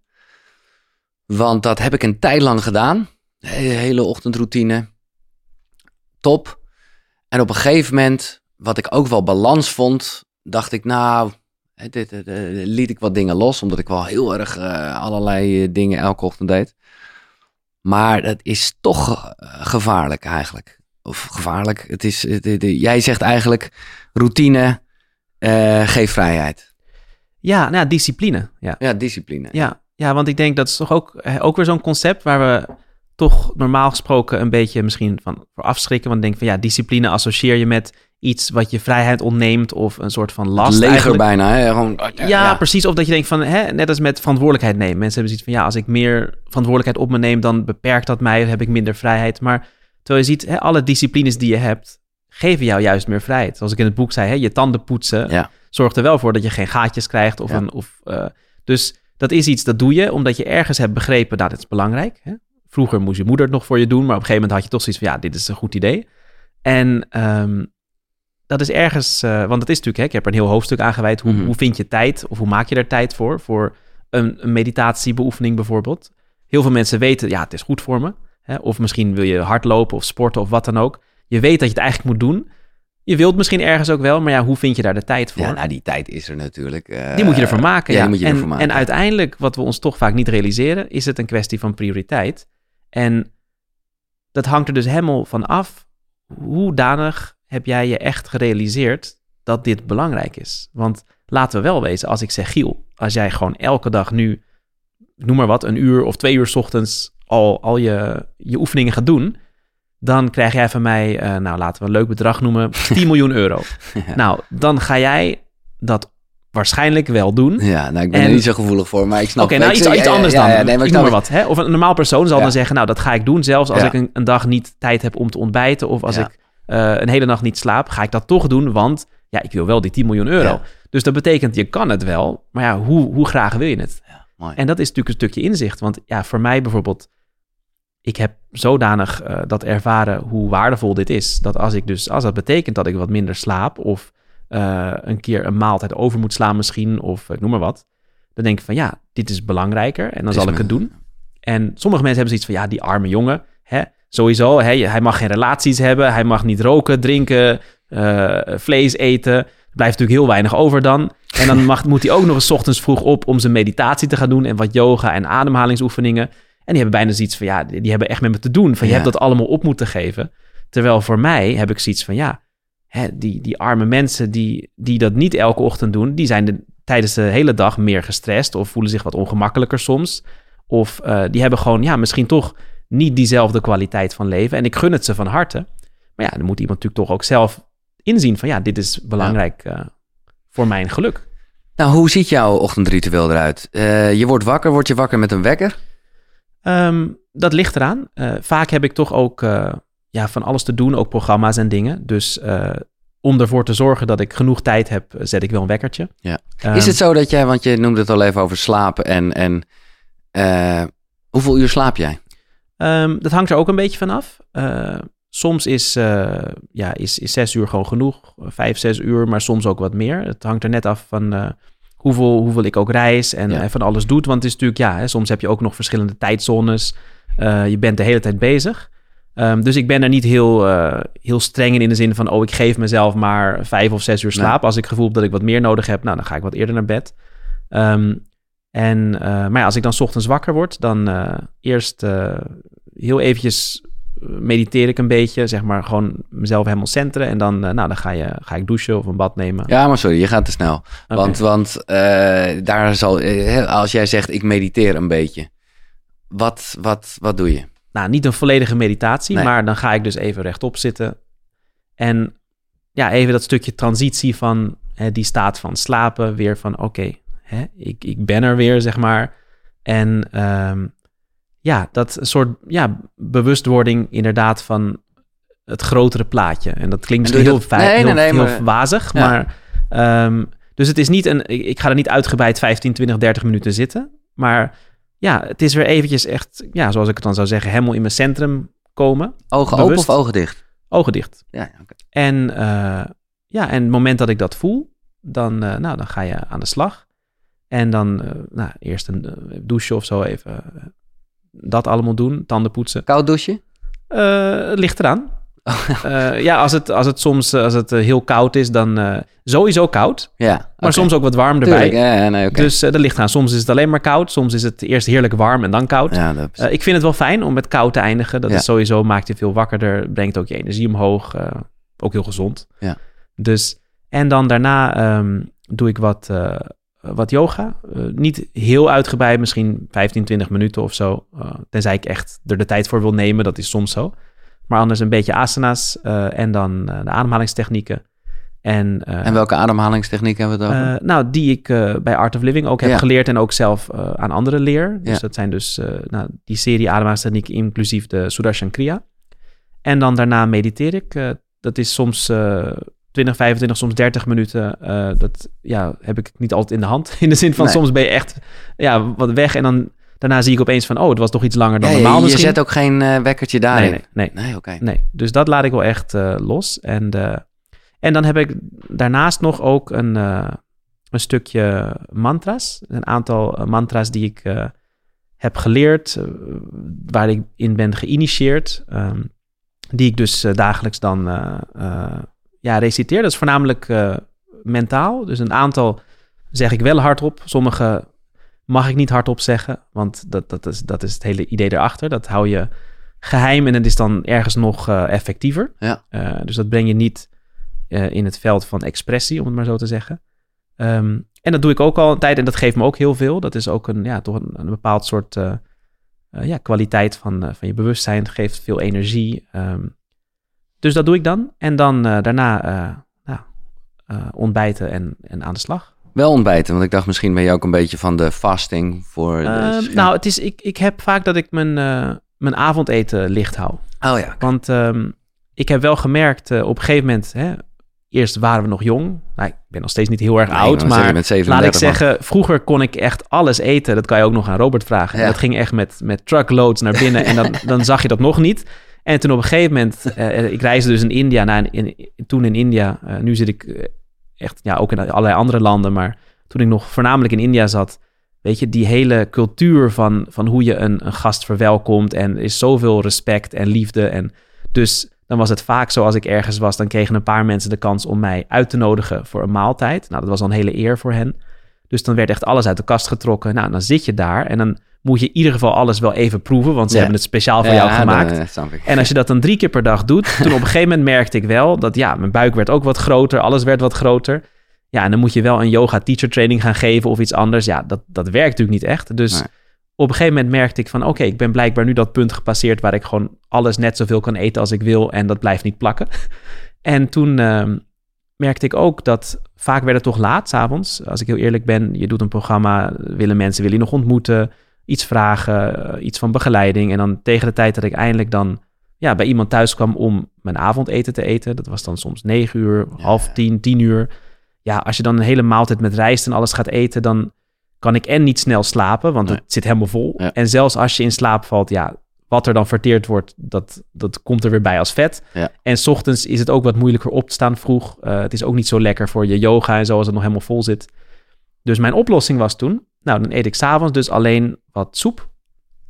Want dat heb ik een tijd lang gedaan. De hele ochtendroutine. Top. En op een gegeven moment, wat ik ook wel balans vond, dacht ik, nou, dit, dit, dit, liet ik wat dingen los, omdat ik wel heel erg uh, allerlei dingen elke ochtend deed. Maar het is toch gevaarlijk eigenlijk. Of gevaarlijk. Het is, jij zegt eigenlijk routine uh, geeft vrijheid. Ja, nou, discipline. Ja, ja discipline. Ja. ja, want ik denk dat is toch ook, ook weer zo'n concept waar we toch normaal gesproken een beetje misschien van voor afschrikken. Want denk van ja, discipline associeer je met iets wat je vrijheid ontneemt of een soort van last. Het leger eigenlijk. bijna, hè? Gewoon, ja, precies. Of dat je denkt van, hè, net als met verantwoordelijkheid nemen. Mensen hebben zoiets van, ja, als ik meer verantwoordelijkheid op me neem, dan beperkt dat mij, heb ik minder vrijheid. Maar terwijl je ziet, hè, alle disciplines die je hebt, geven jou juist meer vrijheid. Zoals ik in het boek zei, hè, je tanden poetsen ja. zorgt er wel voor dat je geen gaatjes krijgt. Of een, of, uh, dus dat is iets, dat doe je omdat je ergens hebt begrepen, dat het is belangrijk. Hè? Vroeger moest je moeder het nog voor je doen, maar op een gegeven moment had je toch zoiets van, ja, dit is een goed idee. En um, dat is ergens, uh, want het is natuurlijk, hè, ik heb er een heel hoofdstuk aan gewijd. Hoe, mm hoe vind je tijd of hoe maak je er tijd voor? Voor een, een meditatiebeoefening bijvoorbeeld. Heel veel mensen weten, ja, het is goed voor me. Hè, of misschien wil je hardlopen of sporten of wat dan ook. Je weet dat je het eigenlijk moet doen. Je wilt misschien ergens ook wel, maar ja, hoe vind je daar de tijd voor? Ja, nou, die tijd is er natuurlijk. Uh, die moet je ervoor maken. Ja, ja. moet je en, ervoor maken. En uiteindelijk, wat we ons toch vaak niet realiseren, is het een kwestie van prioriteit. En dat hangt er dus helemaal van af hoe danig heb jij je echt gerealiseerd dat dit belangrijk is? Want laten we wel wezen, als ik zeg Giel, als jij gewoon elke dag nu, noem maar wat, een uur of twee uur s ochtends al, al je, je oefeningen gaat doen, dan krijg jij van mij, uh, nou laten we een leuk bedrag noemen, 10 miljoen euro. Nou, dan ga jij dat waarschijnlijk wel doen. Ja, nou, ik ben er niet zo gevoelig voor, maar ik snap... Oké, nou iets, iets anders dan. Ja, nee, maar ik noem maar wat. Hè? Of een normaal persoon zal dan zeggen, nou, dat ga ik doen, zelfs als ik een, een, dag niet tijd heb om te ontbijten, of als ik uh, een hele nacht niet slaap, ga ik dat toch doen, want ja, ik wil wel die 10 miljoen euro. Dus dat betekent, je kan het wel, maar ja, hoe, hoe graag wil je het? Ja, mooi. En dat is natuurlijk een stukje inzicht, want ja, voor mij bijvoorbeeld, ik heb zodanig uh, dat ervaren hoe waardevol dit is, dat als ik dus, als dat betekent dat ik wat minder slaap of uh, een keer een maaltijd over moet slaan misschien, of ik noem maar wat, dan denk ik van ja, dit is belangrijker en dan zal ik het doen. En sommige mensen hebben zoiets van ja, die arme jongen, hè, Sowieso, hij, hij mag geen relaties hebben, hij mag niet roken, drinken, uh, vlees eten. Er blijft natuurlijk heel weinig over dan. En dan mag, moet hij ook nog eens ochtends vroeg op om zijn meditatie te gaan doen en wat yoga en ademhalingsoefeningen. En die hebben bijna zoiets van, ja, die hebben echt met me te doen. Van, je hebt dat allemaal op moeten geven. Terwijl voor mij heb ik zoiets van, ja, hè, die, die arme mensen die, die dat niet elke ochtend doen, die zijn de, tijdens de hele dag meer gestrest of voelen zich wat ongemakkelijker soms. Of uh, die hebben gewoon, ja, misschien toch niet diezelfde kwaliteit van leven. En ik gun het ze van harte. Maar ja, dan moet iemand natuurlijk toch ook zelf inzien van ja, dit is belangrijk uh, voor mijn geluk. Nou, hoe ziet jouw ochtendritueel eruit? Uh, je wordt wakker, word je wakker met een wekker? Um, dat ligt eraan. Uh, vaak heb ik toch ook ja, van alles te doen, ook programma's en dingen. Dus om ervoor te zorgen dat ik genoeg tijd heb, zet ik wel een wekkertje. Ja. Um, is het zo dat jij, want je noemde het al even over slapen en, en hoeveel uur slaap jij? Um, dat hangt er ook een beetje van af. Uh, soms is, uh, ja, is, is zes uur gewoon genoeg, vijf, zes uur, maar soms ook wat meer. Het hangt er net af van uh, hoeveel, hoeveel ik ook reis en ja. van alles doet. Want het is natuurlijk, ja, hè, soms heb je ook nog verschillende tijdzones. je bent de hele tijd bezig. Um, dus ik ben er niet heel, heel streng in, in de zin van, oh, ik geef mezelf maar vijf of zes uur slaap. Als ik gevoel heb dat ik wat meer nodig heb, nou, dan ga ik wat eerder naar bed. Um, en, uh, maar ja, als ik dan ochtends wakker word, dan uh, eerst uh, heel eventjes mediteer ik een beetje, zeg maar gewoon mezelf helemaal centeren. En dan, nou, dan ga, je, ga ik douchen of een bad nemen. Ja, maar sorry, je gaat te snel. Okay. Want, want daar zal, als jij zegt ik mediteer een beetje, wat, wat, wat doe je? Nou, niet een volledige meditatie, nee. maar dan ga ik dus even rechtop zitten. En ja, even dat stukje transitie van hè, die staat van slapen, weer van oké, hè, ik, ik ben er weer, zeg maar. En ehm, ja, dat soort ja, bewustwording inderdaad van het grotere plaatje. En dat klinkt En heel, fijn, Nee, heel, nee, nee, heel maar- wazig, Ja. maar... ehm, dus het is niet een... Ik, ik ga er niet uitgebreid 15, 20, 30 minuten zitten. Maar ja, het is weer eventjes echt... Ja, zoals ik het dan zou zeggen, helemaal in mijn centrum komen. Ogen Bewust. open of ogen dicht? Ogen dicht. Ja. En eh, ja, en het moment dat ik dat voel, dan, eh, nou, dan ga je aan de slag. En dan eh, nou, eerst een eh, douche of zo even eh, dat allemaal doen, tanden poetsen. Koud douchen? Eh, het ligt eraan. Eh, ja, als het, als het soms als het, heel koud is, dan sowieso koud. Ja. Maar soms ook wat warm erbij. Tuurlijk, ja, ja, nee, oké. Dus eh, dat ligt eraan. Soms is het alleen maar koud. Soms is het eerst heerlijk warm en dan koud. ja, dat ik vind het wel fijn om met koud te eindigen. Dat is sowieso, maakt je veel wakkerder, brengt ook je energie omhoog. ook heel gezond. Ja. Dus, en dan daarna ehm, doe ik wat, wat yoga. Eh, niet heel uitgebreid, misschien 15, 20 minuten of zo. Eh, tenzij ik echt er de tijd voor wil nemen, dat is soms zo. Maar anders een beetje asana's eh, en dan eh, de ademhalingstechnieken. En, eh, En welke ademhalingstechniek hebben we eh, nou, die ik eh, bij Art of Living ook heb Ja. geleerd en ook zelf eh, aan anderen leer. Dus Ja. dat zijn dus eh, nou, die serie ademhalingstechnieken inclusief de Sudarshan Kriya. En dan daarna mediteer ik. Eh, dat is soms eh 20, 25, soms 30 minuten. Eh, dat ja, heb ik niet altijd in de hand. In de zin van Nee. soms ben je echt ja, wat weg en dan daarna zie ik opeens van oh, het was toch iets langer dan Ja, je- normaal je, misschien. zet ook geen eh, wekkertje nee, daarin. nee, nee. Nee, oké. Nee, dus dat laat ik wel echt eh, los. En, en dan heb ik daarnaast nog ook een, een stukje mantra's. Een aantal mantra's die ik heb geleerd, waar ik in ben geïnitieerd. ehm, die ik dus dagelijks dan ja, reciteer. Dat is voornamelijk eh, mentaal. Dus een aantal zeg ik wel hardop. Sommige mag ik niet hardop zeggen, want dat, dat, is, dat is het hele idee erachter. Dat hou je geheim en het is dan ergens nog eh, effectiever. Ja. Eh, dus dat breng je niet in het veld van expressie, om het maar zo te zeggen. Ehm, en dat doe ik ook al een tijd en dat geeft me ook heel veel. Dat is ook een, ja, toch een, een bepaald soort ja, kwaliteit van, van je bewustzijn. Het geeft veel energie. Ehm, dus dat doe ik dan. En dan eh, daarna eh, nou, eh, ontbijten en, en aan de slag. Wel ontbijten, want ik dacht misschien ben je ook een beetje van de fasting voor... de Ehm, nou, het is, ik, ik heb vaak dat ik mijn, mijn avondeten licht hou. Oh ja. Want ehm, ik heb wel gemerkt, op een gegeven moment, hè, eerst waren we nog jong. Nou, ik ben nog steeds niet heel erg Nee, oud, maar je bent 37, laat ik man. zeggen, vroeger kon ik echt alles eten. Dat kan je ook nog aan Robert vragen. Ja. Dat ging echt met, met truckloads naar binnen en dan, dan zag je dat nog niet. En toen op een gegeven moment, eh, ik reisde dus in India, nou, in, toen in India, eh, nu zit ik eh, echt, ja, ook in allerlei andere landen, maar toen ik nog voornamelijk in India zat, weet je, die hele cultuur van, van hoe je een, gast verwelkomt en is zoveel respect en liefde en dus dan was het vaak zo als ik ergens was, dan kregen een paar mensen de kans om mij uit te nodigen voor een maaltijd. Nou, dat was al een hele eer voor hen. Dus dan werd echt alles uit de kast getrokken. Nou, dan zit je daar en dan moet je in ieder geval alles wel even proeven, want ze Ja. hebben het speciaal voor jou gemaakt. eh. En als je dat dan drie keer per dag doet, toen op een gegeven moment merkte ik wel dat ja, mijn buik werd ook wat groter, alles werd wat groter. Ja, en dan moet je wel een yoga teacher training gaan geven of iets anders. Ja, dat, dat werkt natuurlijk niet echt. Dus Nee. op een gegeven moment merkte ik van oké, ik ben blijkbaar nu dat punt gepasseerd waar ik gewoon alles net zoveel kan eten als ik wil en dat blijft niet plakken. En toen ehm, merkte ik ook dat vaak werd het toch laat, 's avonds. Als ik heel eerlijk ben, je doet een programma, willen mensen willen je nog ontmoeten, iets vragen, eh, iets van begeleiding. En dan tegen de tijd dat ik eindelijk dan ja, bij iemand thuis kwam om mijn avondeten te eten, dat was dan soms negen uur, Ja, half tien, tien uur. Ja, als je dan een hele maaltijd met rijst en alles gaat eten, dan kan ik en niet snel slapen, want Nee. het zit helemaal vol. Ja. En zelfs als je in slaap valt, ja, wat er dan verteerd wordt, dat, dat komt er weer bij als vet. Ja. En 's ochtends is het ook wat moeilijker op te staan vroeg. Eh, het is ook niet zo lekker voor je yoga en zo als het nog helemaal vol zit. Dus mijn oplossing was toen, nou dan eet ik s'avonds dus alleen wat soep.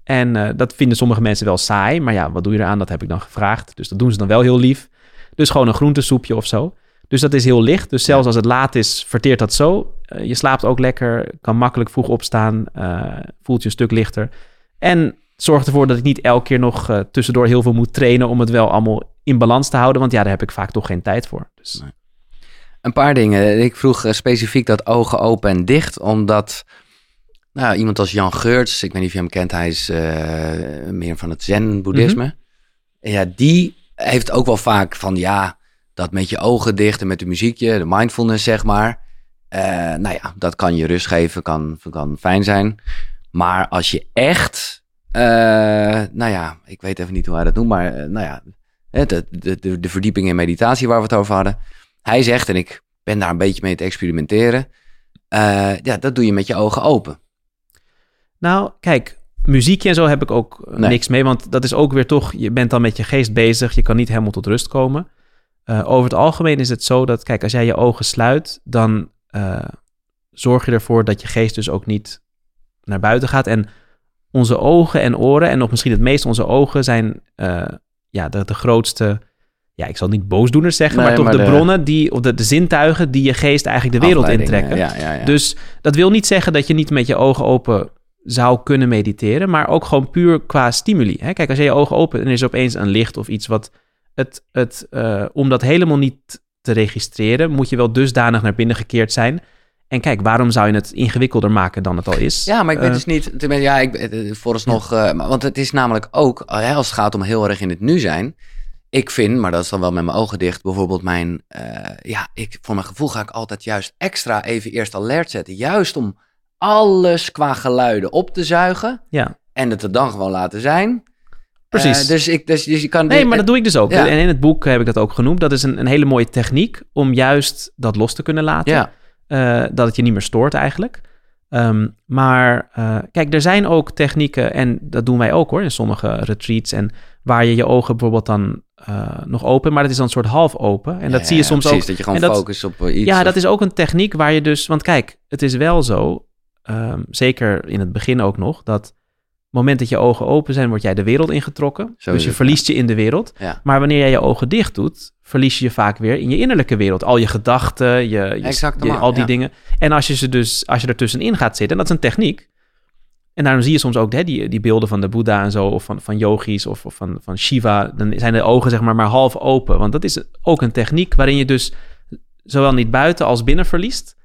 En eh, dat vinden sommige mensen wel saai, maar ja, wat doe je eraan? Dat heb ik dan gevraagd. Dus dat doen ze dan wel heel lief. Dus gewoon een groentesoepje of zo. Dus dat is heel licht. Dus zelfs als het laat is, verteert dat zo. Eh, je slaapt ook lekker, kan makkelijk vroeg opstaan, eh, voelt je een stuk lichter. En zorgt ervoor dat ik niet elke keer nog tussendoor heel veel moet trainen om het wel allemaal in balans te houden. Want ja, daar heb ik vaak toch geen tijd voor. Dus Nee. Een paar dingen. Ik vroeg specifiek dat ogen open en dicht, omdat nou, iemand als Jan Geurts, ik weet niet of je hem kent, hij is eh, meer van het zen-boeddhisme. Mhm. Ja, die heeft ook wel vaak van ja, dat met je ogen dicht en met de muziekje, de mindfulness zeg maar. Uh, nou ja, dat kan je rust geven, kan, kan fijn zijn. Maar als je echt, uh, nou ja, ik weet even niet hoe hij dat noemt, maar nou ja, de, de, de, de verdieping in meditatie waar we het over hadden. Hij zegt, en ik ben daar een beetje mee te experimenteren, ja, dat doe je met je ogen open. Nou, kijk, muziekje en zo heb ik ook niks mee, want dat is ook weer toch, je bent dan met je geest bezig, je kan niet helemaal tot rust komen. Uh, over het algemeen is het zo dat, kijk, als jij je ogen sluit, dan uh, zorg je ervoor dat je geest dus ook niet naar buiten gaat. En onze ogen en oren, en nog misschien het meest onze ogen, zijn uh, ja, de, de, grootste, ja, ik zal niet boosdoeners zeggen, nee, maar toch maar de, de, bronnen, die, of de, de zintuigen die je geest eigenlijk de wereld intrekken. Ja, ja, ja. Dus dat wil niet zeggen dat je niet met je ogen open zou kunnen mediteren, maar ook gewoon puur qua stimuli. Hè? Kijk, als je je ogen open en er is opeens een licht of iets wat het, het, uh, om dat helemaal niet te registreren, moet je wel dusdanig naar binnen gekeerd zijn. En kijk, waarom zou je het ingewikkelder maken dan het al is? Ja, maar ik weet uh, dus niet. Ja, ik, eh, vooralsnog. Uh, want het is namelijk ook, als het gaat om heel erg in het nu zijn. Ik vind, maar dat is dan wel met mijn ogen dicht, bijvoorbeeld mijn. Ja, ik, voor mijn gevoel ga ik altijd juist extra even eerst alert zetten. Juist om alles qua geluiden op te zuigen. Ja. En het er dan gewoon laten zijn. Precies. Uh, dus, ik, dus, dus je kan... Nee, maar dat doe ik dus ook. Ja. En in het boek heb ik dat ook genoemd. Dat is een, een hele mooie techniek om juist dat los te kunnen laten. Ja. Uh, dat het je niet meer stoort eigenlijk. Um, maar uh, kijk, er zijn ook technieken, en dat doen wij ook hoor, in sommige retreats. En waar je je ogen bijvoorbeeld dan nog open, maar dat is dan een soort half open. En dat zie je soms precies, ook. dat je gewoon dat, focust op iets. Ja, of... dat is ook een techniek waar je dus, want kijk, het is wel zo, um, zeker in het begin ook nog, dat moment dat je ogen open zijn, word jij de wereld ingetrokken. Zo dus je verliest je in de wereld. Ja. Maar wanneer jij je ogen dicht doet, verlies je je vaak weer in je innerlijke wereld. Al je gedachten, je, je, al die ja. dingen. En als je ze dus, als je er tussenin gaat zitten, en dat is een techniek. En daarom zie je soms ook hè, die, die beelden van de Boeddha en zo, of van, van yogis of, of van, van Shiva. Dan zijn de ogen zeg maar maar half open. Want dat is ook een techniek waarin je dus zowel niet buiten als binnen verliest.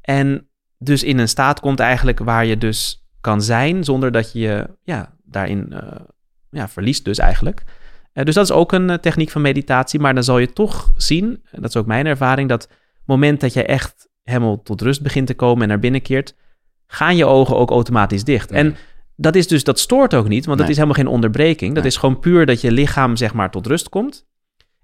En dus in een staat komt eigenlijk waar je dus kan zijn zonder dat je je ja, daarin uh, ja, verliest dus eigenlijk. Uh, dus dat is ook een uh, techniek van meditatie, maar dan zal je toch zien, dat is ook mijn ervaring, dat moment dat je echt helemaal tot rust begint te komen en naar binnen keert, gaan je ogen ook automatisch dicht. Nee. En dat is dus, dat stoort ook niet, want Nee. dat is helemaal geen onderbreking. Dat Nee. is gewoon puur dat je lichaam zeg maar tot rust komt.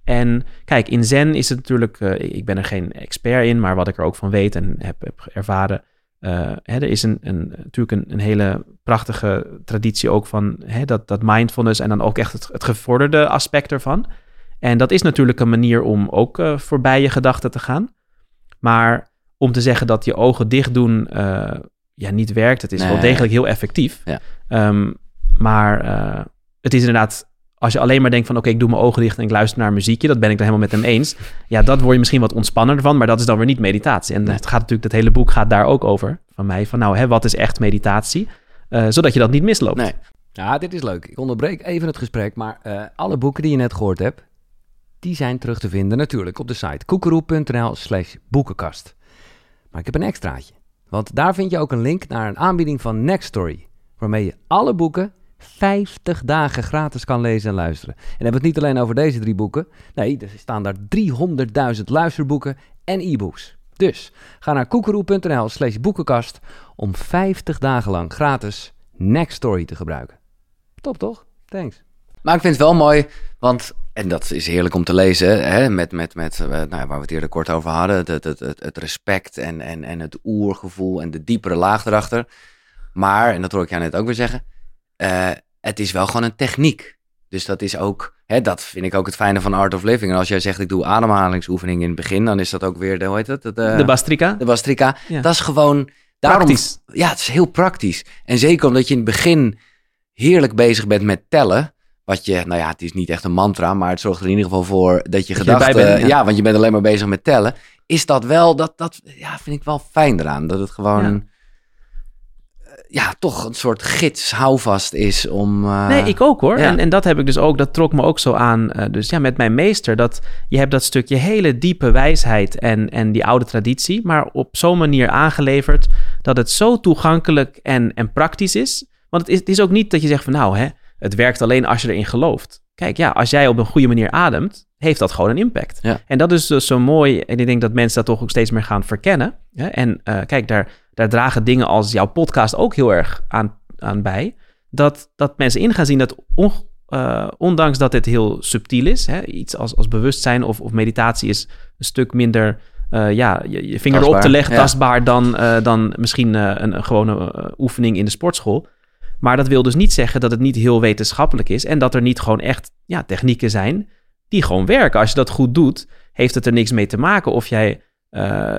En kijk, in Zen is het natuurlijk, eh, ik ben er geen expert in, maar wat ik er ook van weet en heb, heb ervaren, eh, hè, er is een, een, natuurlijk een, een hele prachtige traditie ook van hè, dat, dat mindfulness en dan ook echt het, het gevorderde aspect ervan. En dat is natuurlijk een manier om ook eh, voorbij je gedachten te gaan. Maar om te zeggen dat je ogen dicht doen eh, ja, niet werkt, het is Nee. wel degelijk heel effectief. Ja. Ehm, maar het is inderdaad, als je alleen maar denkt van oké, ik doe mijn ogen dicht en ik luister naar muziekje, dat ben ik dan helemaal met hem eens. Ja, dat word je misschien wat ontspannender van, maar dat is dan weer niet meditatie. En het gaat natuurlijk, dat hele boek gaat daar ook over, van mij, van nou, hè, wat is echt meditatie? Eh, zodat je dat niet misloopt. Nee. Ja, dit is leuk. Ik onderbreek even het gesprek, maar eh, alle boeken die je net gehoord hebt, die zijn terug te vinden natuurlijk op de site koekeroe.nl slash boekenkast. Maar ik heb een extraatje, want daar vind je ook een link naar een aanbieding van Nextory, waarmee je alle boeken 50 dagen gratis kan lezen en luisteren. En hebben het niet alleen over deze drie boeken, nee, er staan daar 300.000 luisterboeken en e-books. Dus ga naar koekeroe.nl slash boekenkast om 50 dagen lang gratis Nextory te gebruiken. Top toch? Thanks. Maar ik vind het wel mooi, want, en dat is heerlijk om te lezen, hè, met, met, met eh, nou, waar we het eerder kort over hadden, het, het, het respect en, en, en het oergevoel en de diepere laag erachter. Maar, en dat hoor ik jou net ook weer zeggen, eh, het is wel gewoon een techniek. Dus dat is ook, hè, dat vind ik ook het fijne van Art of Living. En als jij zegt, ik doe ademhalingsoefeningen in het begin, dan is dat ook weer, de, hoe heet het? Het, eh, De Bastrika? de Bastrika. Ja. Dat is gewoon, daarom, Praktisch. ja, het is heel praktisch. En zeker omdat je in het begin heerlijk bezig bent met tellen. Wat je, nou ja, het is niet echt een mantra, maar het zorgt er in ieder geval voor dat je Dat gedachten. bent, ja. ja. want je bent alleen maar bezig met tellen. Is dat wel, dat, dat ja, vind ik wel fijn eraan. Dat het gewoon, Ja. Ja, toch een soort gids, houvast is om. eh, Nee, ik ook hoor. ja. En, en dat heb ik dus ook, dat trok me ook zo aan. eh, dus ja, met mijn meester, dat je hebt dat stukje hele diepe wijsheid en, en die oude traditie, maar op zo'n manier aangeleverd dat het zo toegankelijk en, en praktisch is. Want het is, het is ook niet dat je zegt van nou, hè, het werkt alleen als je erin gelooft. Kijk, ja, als jij op een goede manier ademt, heeft dat gewoon een impact. Ja. En dat is dus zo mooi. En ik denk dat mensen dat toch ook steeds meer gaan verkennen. Hè? En uh, kijk, daar, daar dragen dingen als jouw podcast ook heel erg aan, aan bij. Dat, dat mensen in gaan zien dat on, uh, ondanks dat dit heel subtiel is, hè, iets als, als bewustzijn of, of meditatie is een stuk minder uh, ja, je, je vinger tastbaar, erop te leggen, ja. tastbaar dan, uh, dan misschien uh, een, een, gewone oefening in de sportschool. Maar dat wil dus niet zeggen dat het niet heel wetenschappelijk is en dat er niet gewoon echt ja, technieken zijn die gewoon werken. Als je dat goed doet, heeft het er niks mee te maken of jij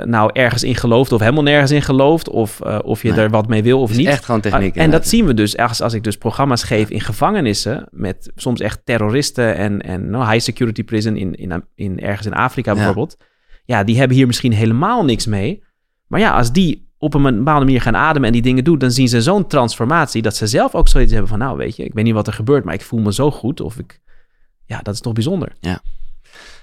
nou ergens in gelooft of helemaal nergens in gelooft of, of je nee, er wat mee wil of is niet. echt gewoon techniek. en dat zien we dus ergens als ik dus programma's geef in gevangenissen met soms echt terroristen en, en no, high security prison in, in, in, ergens in Afrika bijvoorbeeld. Ja ja, die hebben hier misschien helemaal niks mee. Maar ja, als die op een bepaalde manier gaan ademen en die dingen doen, dan zien ze zo'n transformatie dat ze zelf ook zoiets hebben van, nou weet je, ik weet niet wat er gebeurt, maar ik voel me zo goed. Of ik, ja, dat is toch bijzonder. Ja.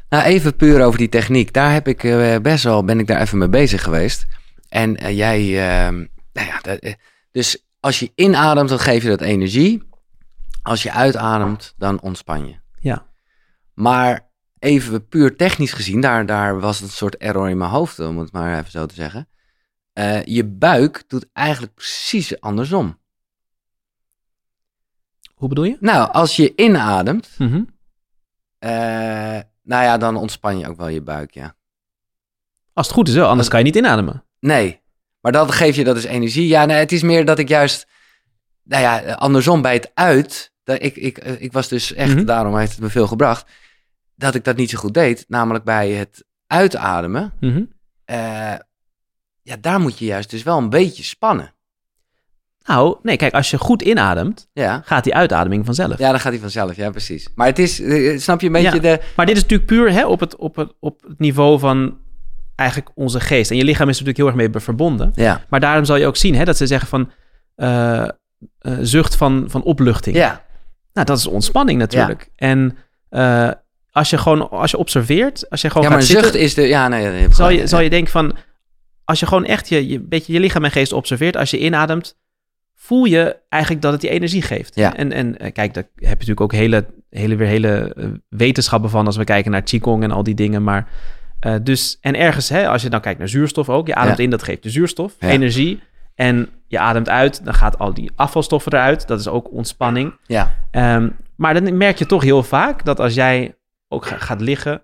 Nou, even puur over die techniek. Daar heb ik uh, best wel, ben ik daar even mee bezig geweest. En uh, jij, uh, nou ja, dat, dus als je inademt, dan geef je dat energie. Als je uitademt, dan ontspan je. Ja. Maar even puur technisch gezien, daar, daar was het een soort error in mijn hoofd, om het maar even zo te zeggen. Uh, je buik doet eigenlijk precies andersom. Hoe bedoel je? Nou, als je inademt, mm -hmm. uh, nou ja, dan ontspan je ook wel je buik, ja. Als het goed is wel, anders kan je niet inademen. Nee, maar dat geef je, dat is energie. Ja, nee, het is meer dat ik juist, nou ja, andersom bij het uit, dat ik, ik, ik was dus echt, mm -hmm. daarom heeft het me veel gebracht dat ik dat niet zo goed deed. Namelijk bij het uitademen. Mm -hmm. uh, ja, daar moet je juist dus wel een beetje spannen. Nou, nee, kijk, als je goed inademt, ja. gaat die uitademing vanzelf. Ja, dan gaat die vanzelf, ja, precies. Maar het is, uh, snap je een beetje ja, de... Maar dit is natuurlijk puur hè, op, het, op, het, op het niveau van eigenlijk onze geest. En je lichaam is er natuurlijk heel erg mee verbonden. Ja. Maar daarom zal je ook zien hè, dat ze zeggen van uh, zucht van, van opluchting. Ja. Nou, dat is ontspanning natuurlijk. Ja. En als je gewoon, als je observeert, als je gewoon ja, maar gaat zucht is de, ja, nee, nee zal je, zal je denken van, als je gewoon echt je, je, beetje je lichaam en geest observeert, als je inademt, voel je eigenlijk dat het die energie geeft. Ja. En, en kijk, daar heb je natuurlijk ook hele, hele, weer hele wetenschappen van als we kijken naar Qigong en al die dingen, maar uh, dus, en ergens, hè, als je dan kijkt naar zuurstof ook, je ademt Ja. in, dat geeft de zuurstof, Ja. energie, en je ademt uit, dan gaat al die afvalstoffen eruit, dat is ook ontspanning. Ja, Ehm, maar dan merk je toch heel vaak dat als jij ook ga- gaat liggen,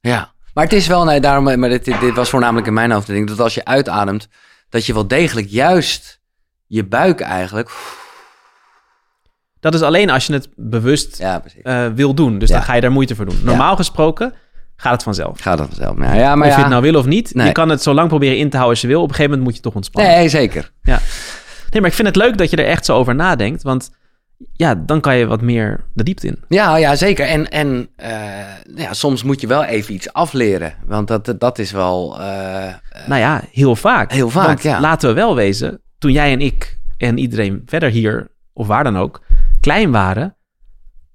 ja. Maar het is wel, nee, daarom, maar dit, dit, was voornamelijk in mijn hoofd, denk dat als je uitademt, dat je wel degelijk juist je buik eigenlijk, dat is alleen als je het bewust ja, eh, wil doen. Dus Ja. dan ga je daar moeite voor doen. Normaal gesproken gaat het vanzelf. Gaat dat vanzelf. Ja, ja maar of ja. je het nou wil of niet, Nee. je kan het zo lang proberen in te houden als je wil. Op een gegeven moment moet je toch ontspannen. Nee, zeker. Nee, maar ik vind het leuk dat je er echt zo over nadenkt. Want ja, dan kan je wat meer de diepte in. Ja, ja zeker. En, en eh, ja, soms moet je wel even iets afleren. Want dat, dat is wel... eh, Nou ja, heel vaak. Heel vaak, Want ja. laten we wel wezen, toen jij en ik en iedereen verder hier, of waar dan ook, klein waren,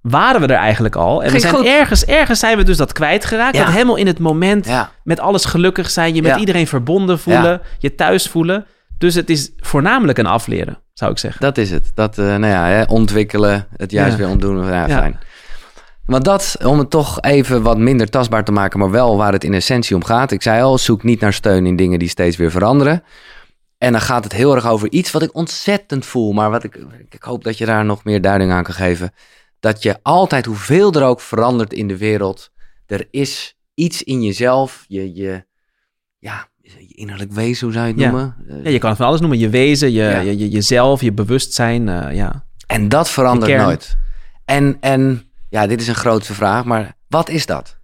waren we er eigenlijk al. En we zijn goed. ergens, ergens zijn we dus dat kwijtgeraakt. Ja. Dat helemaal in het moment ja, met alles gelukkig zijn, je met iedereen verbonden voelen, je thuis voelen. Dus het is voornamelijk een afleren, zou ik zeggen. dat is het. Dat, eh, nou ja, hè, ontwikkelen, het juist Ja. weer ontdoen. Ja, Ja. fijn. Want dat, om het toch even wat minder tastbaar te maken, maar wel waar het in essentie om gaat. Ik zei al, zoek niet naar steun in dingen die steeds weer veranderen. En dan gaat het heel erg over iets wat ik ontzettend voel, maar wat ik, ik hoop dat je daar nog meer duiding aan kan geven. Dat je altijd, hoeveel er ook verandert in de wereld, er is iets in jezelf, je, je, ja, je innerlijk wezen, hoe zou je het Ja. noemen? Eh, Ja, je kan het van alles noemen. Je wezen, je, Ja. je, je- jezelf, je bewustzijn. eh, ja. En dat verandert nooit. En, en ja, dit is een grote vraag, maar wat is dat?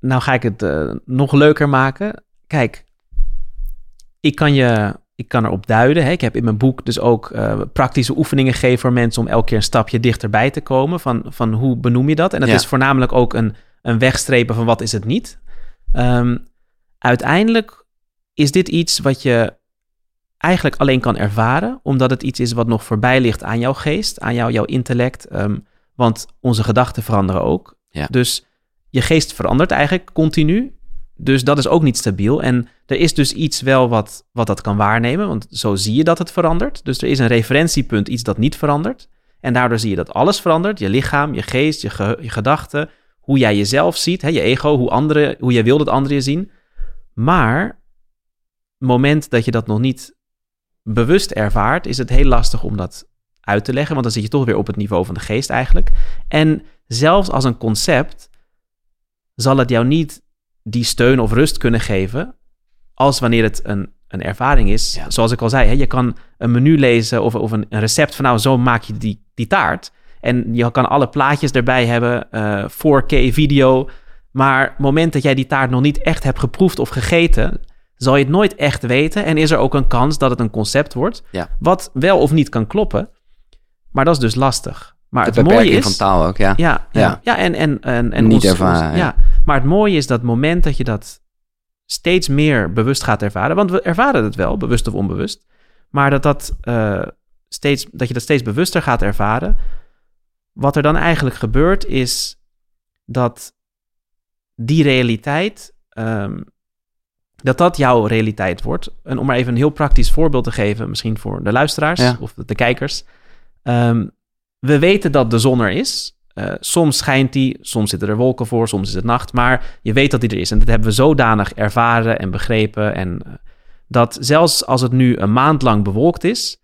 Nou ga ik het eh, nog leuker maken. Kijk, ik kan, je, ik kan erop duiden. Hè. Ik heb in mijn boek dus ook eh, praktische oefeningen gegeven voor mensen om elke keer een stapje dichterbij te komen. Van, van hoe benoem je dat? En dat Ja. is voornamelijk ook een, een wegstrepen van wat is het niet. Ehm, uiteindelijk is dit iets wat je eigenlijk alleen kan ervaren, omdat het iets is wat nog voorbij ligt aan jouw geest, aan jou, jouw intellect. Ehm, want onze gedachten veranderen ook. Ja. Dus je geest verandert eigenlijk continu. Dus dat is ook niet stabiel. En er is dus iets wel wat, wat dat kan waarnemen, want zo zie je dat het verandert. Dus er is een referentiepunt, iets dat niet verandert. En daardoor zie je dat alles verandert. Je lichaam, je geest, je, ge- je gedachten, hoe jij jezelf ziet, hè, je ego, hoe, anderen, hoe jij wil dat anderen je zien. Maar het moment dat je dat nog niet bewust ervaart, is het heel lastig om dat uit te leggen, want dan zit je toch weer op het niveau van de geest eigenlijk. En zelfs als een concept zal het jou niet die steun of rust kunnen geven als wanneer het een, een ervaring is. Ja. Zoals ik al zei, hè, je kan een menu lezen of, of een, een recept van nou, zo maak je die, die taart. En je kan alle plaatjes erbij hebben, eh 4K video. Maar het moment dat jij die taart nog niet echt hebt geproefd of gegeten, zal je het nooit echt weten. En is er ook een kans dat het een concept wordt, Ja. wat wel of niet kan kloppen. Maar dat is dus lastig. Maar De het mooie is... van taal ook, ja. Ja, ja. Ja. ja. en, en, en, en Niet ons- ervaren, ons- ja. ja. Maar het mooie is dat het moment dat je dat steeds meer bewust gaat ervaren, want we ervaren het wel, bewust of onbewust, maar dat, dat, eh, steeds, dat je dat steeds bewuster gaat ervaren, wat er dan eigenlijk gebeurt is dat die realiteit, ehm, dat dat jouw realiteit wordt. En om maar even een heel praktisch voorbeeld te geven, misschien voor de luisteraars Ja. of de kijkers. Ehm, we weten dat de zon er is. Eh, soms schijnt die, soms zitten er wolken voor, soms is het nacht. Maar je weet dat die er is. En dat hebben we zodanig ervaren en begrepen. En eh, dat zelfs als het nu een maand lang bewolkt is,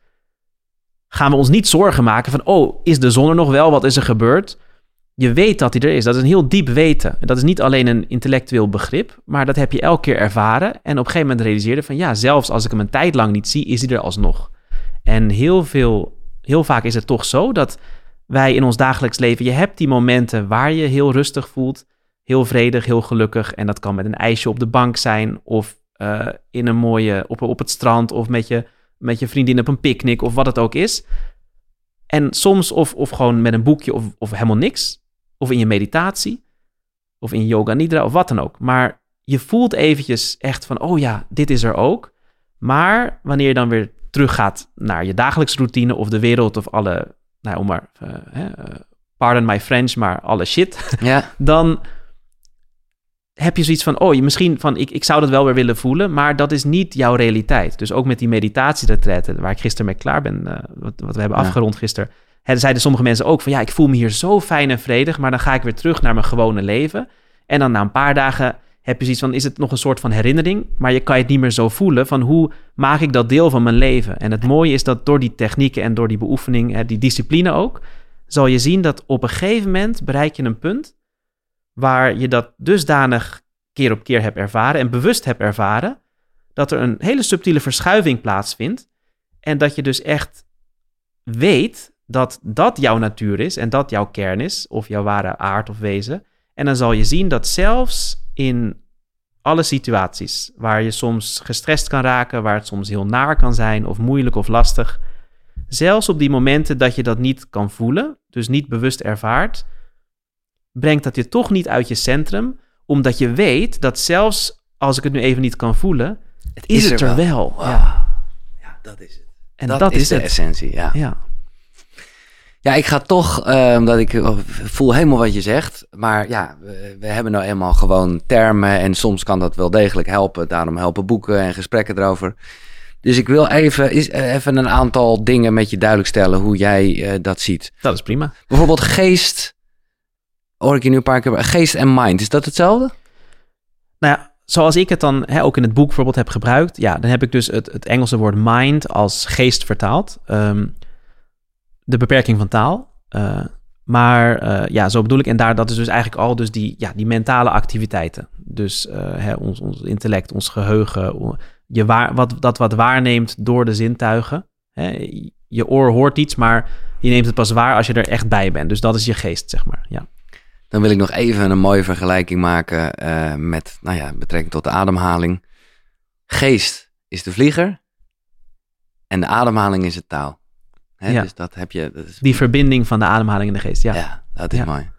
gaan we ons niet zorgen maken van, oh, is de zon er nog wel? Wat is er gebeurd? Je weet dat die er is. Dat is een heel diep weten. En Dat is niet alleen een intellectueel begrip, maar dat heb je elke keer ervaren. En op een gegeven moment realiseerde van, ja, zelfs als ik hem een tijd lang niet zie, is hij er alsnog. En heel veel, heel vaak is het toch zo dat wij in ons dagelijks leven, je hebt die momenten waar je heel rustig voelt, heel vredig, heel gelukkig. En dat kan met een ijsje op de bank zijn, of eh, in een mooie, op, op het strand, of met je, met je vriendin op een picknick, of wat het ook is. En soms of, of gewoon met een boekje, of, of helemaal niks. Of in je meditatie, of in yoga nidra, of wat dan ook. Maar je voelt eventjes echt van, oh ja, dit is er ook. Maar wanneer je dan weer teruggaat naar je dagelijkse routine of de wereld of alle, nou om maar, eh, eh, pardon my French, maar alle shit, Ja, dan heb je zoiets van, oh, je misschien van, ik, ik zou dat wel weer willen voelen, maar dat is niet jouw realiteit. Dus ook met die meditatieretretten, waar ik gisteren mee klaar ben, eh, wat, wat we hebben Ja. afgerond gisteren, hè, zeiden sommige mensen ook van, ja, ik voel me hier zo fijn en vredig, maar dan ga ik weer terug naar mijn gewone leven. En dan na een paar dagen heb je zoiets van, is het nog een soort van herinnering, maar je kan je het niet meer zo voelen van, hoe maak ik dat deel van mijn leven? En het mooie is dat door die technieken en door die beoefening, hè, die discipline ook, zal je zien dat op een gegeven moment bereik je een punt waar je dat dusdanig keer op keer hebt ervaren en bewust hebt ervaren, dat er een hele subtiele verschuiving plaatsvindt en dat je dus echt weet dat dat jouw natuur is en dat jouw kern is, of jouw ware aard of wezen. En dan zal je zien dat zelfs in alle situaties waar je soms gestrest kan raken, waar het soms heel naar kan zijn of moeilijk of lastig, zelfs op die momenten dat je dat niet kan voelen, dus niet bewust ervaart, brengt dat je toch niet uit je centrum, omdat je weet dat zelfs als ik het nu even niet kan voelen, het is, het er wel. Wow. Ja. Ja, dat is het. En dat, dat, is, is, de het. essentie, ja. Ja. Ja, ik ga toch, eh, omdat ik oh, voel helemaal wat je zegt. Maar ja, we, we hebben nou eenmaal gewoon termen en soms kan dat wel degelijk helpen. Daarom helpen boeken en gesprekken erover. Dus ik wil even, is, eh, even een aantal dingen met je duidelijk stellen hoe jij eh, dat ziet. Dat is prima. Bijvoorbeeld geest, hoor ik je nu een paar keer, geest en mind, is dat hetzelfde? Nou ja, zoals ik het dan hè, ook in het boek bijvoorbeeld heb gebruikt, ja, dan heb ik dus het, het Engelse woord mind als geest vertaald. Ehm, de beperking van taal. Eh, maar eh, ja, zo bedoel ik. En daar, dat is dus eigenlijk al dus die, ja, die mentale activiteiten. Dus eh, hè, ons, ons intellect, ons geheugen, je waar, wat, dat wat waarneemt door de zintuigen. Hè, je oor hoort iets, maar je neemt het pas waar als je er echt bij bent. Dus dat is je geest, zeg maar. Ja. Dan wil ik nog even een mooie vergelijking maken eh, met, nou ja, betrekking tot de ademhaling. Geest is de vlieger en de ademhaling is het taal. Hè, Ja. Dus dat heb je. Dat is, Die verbinding van de ademhaling en de geest, ja. ja. dat is Ja. mooi.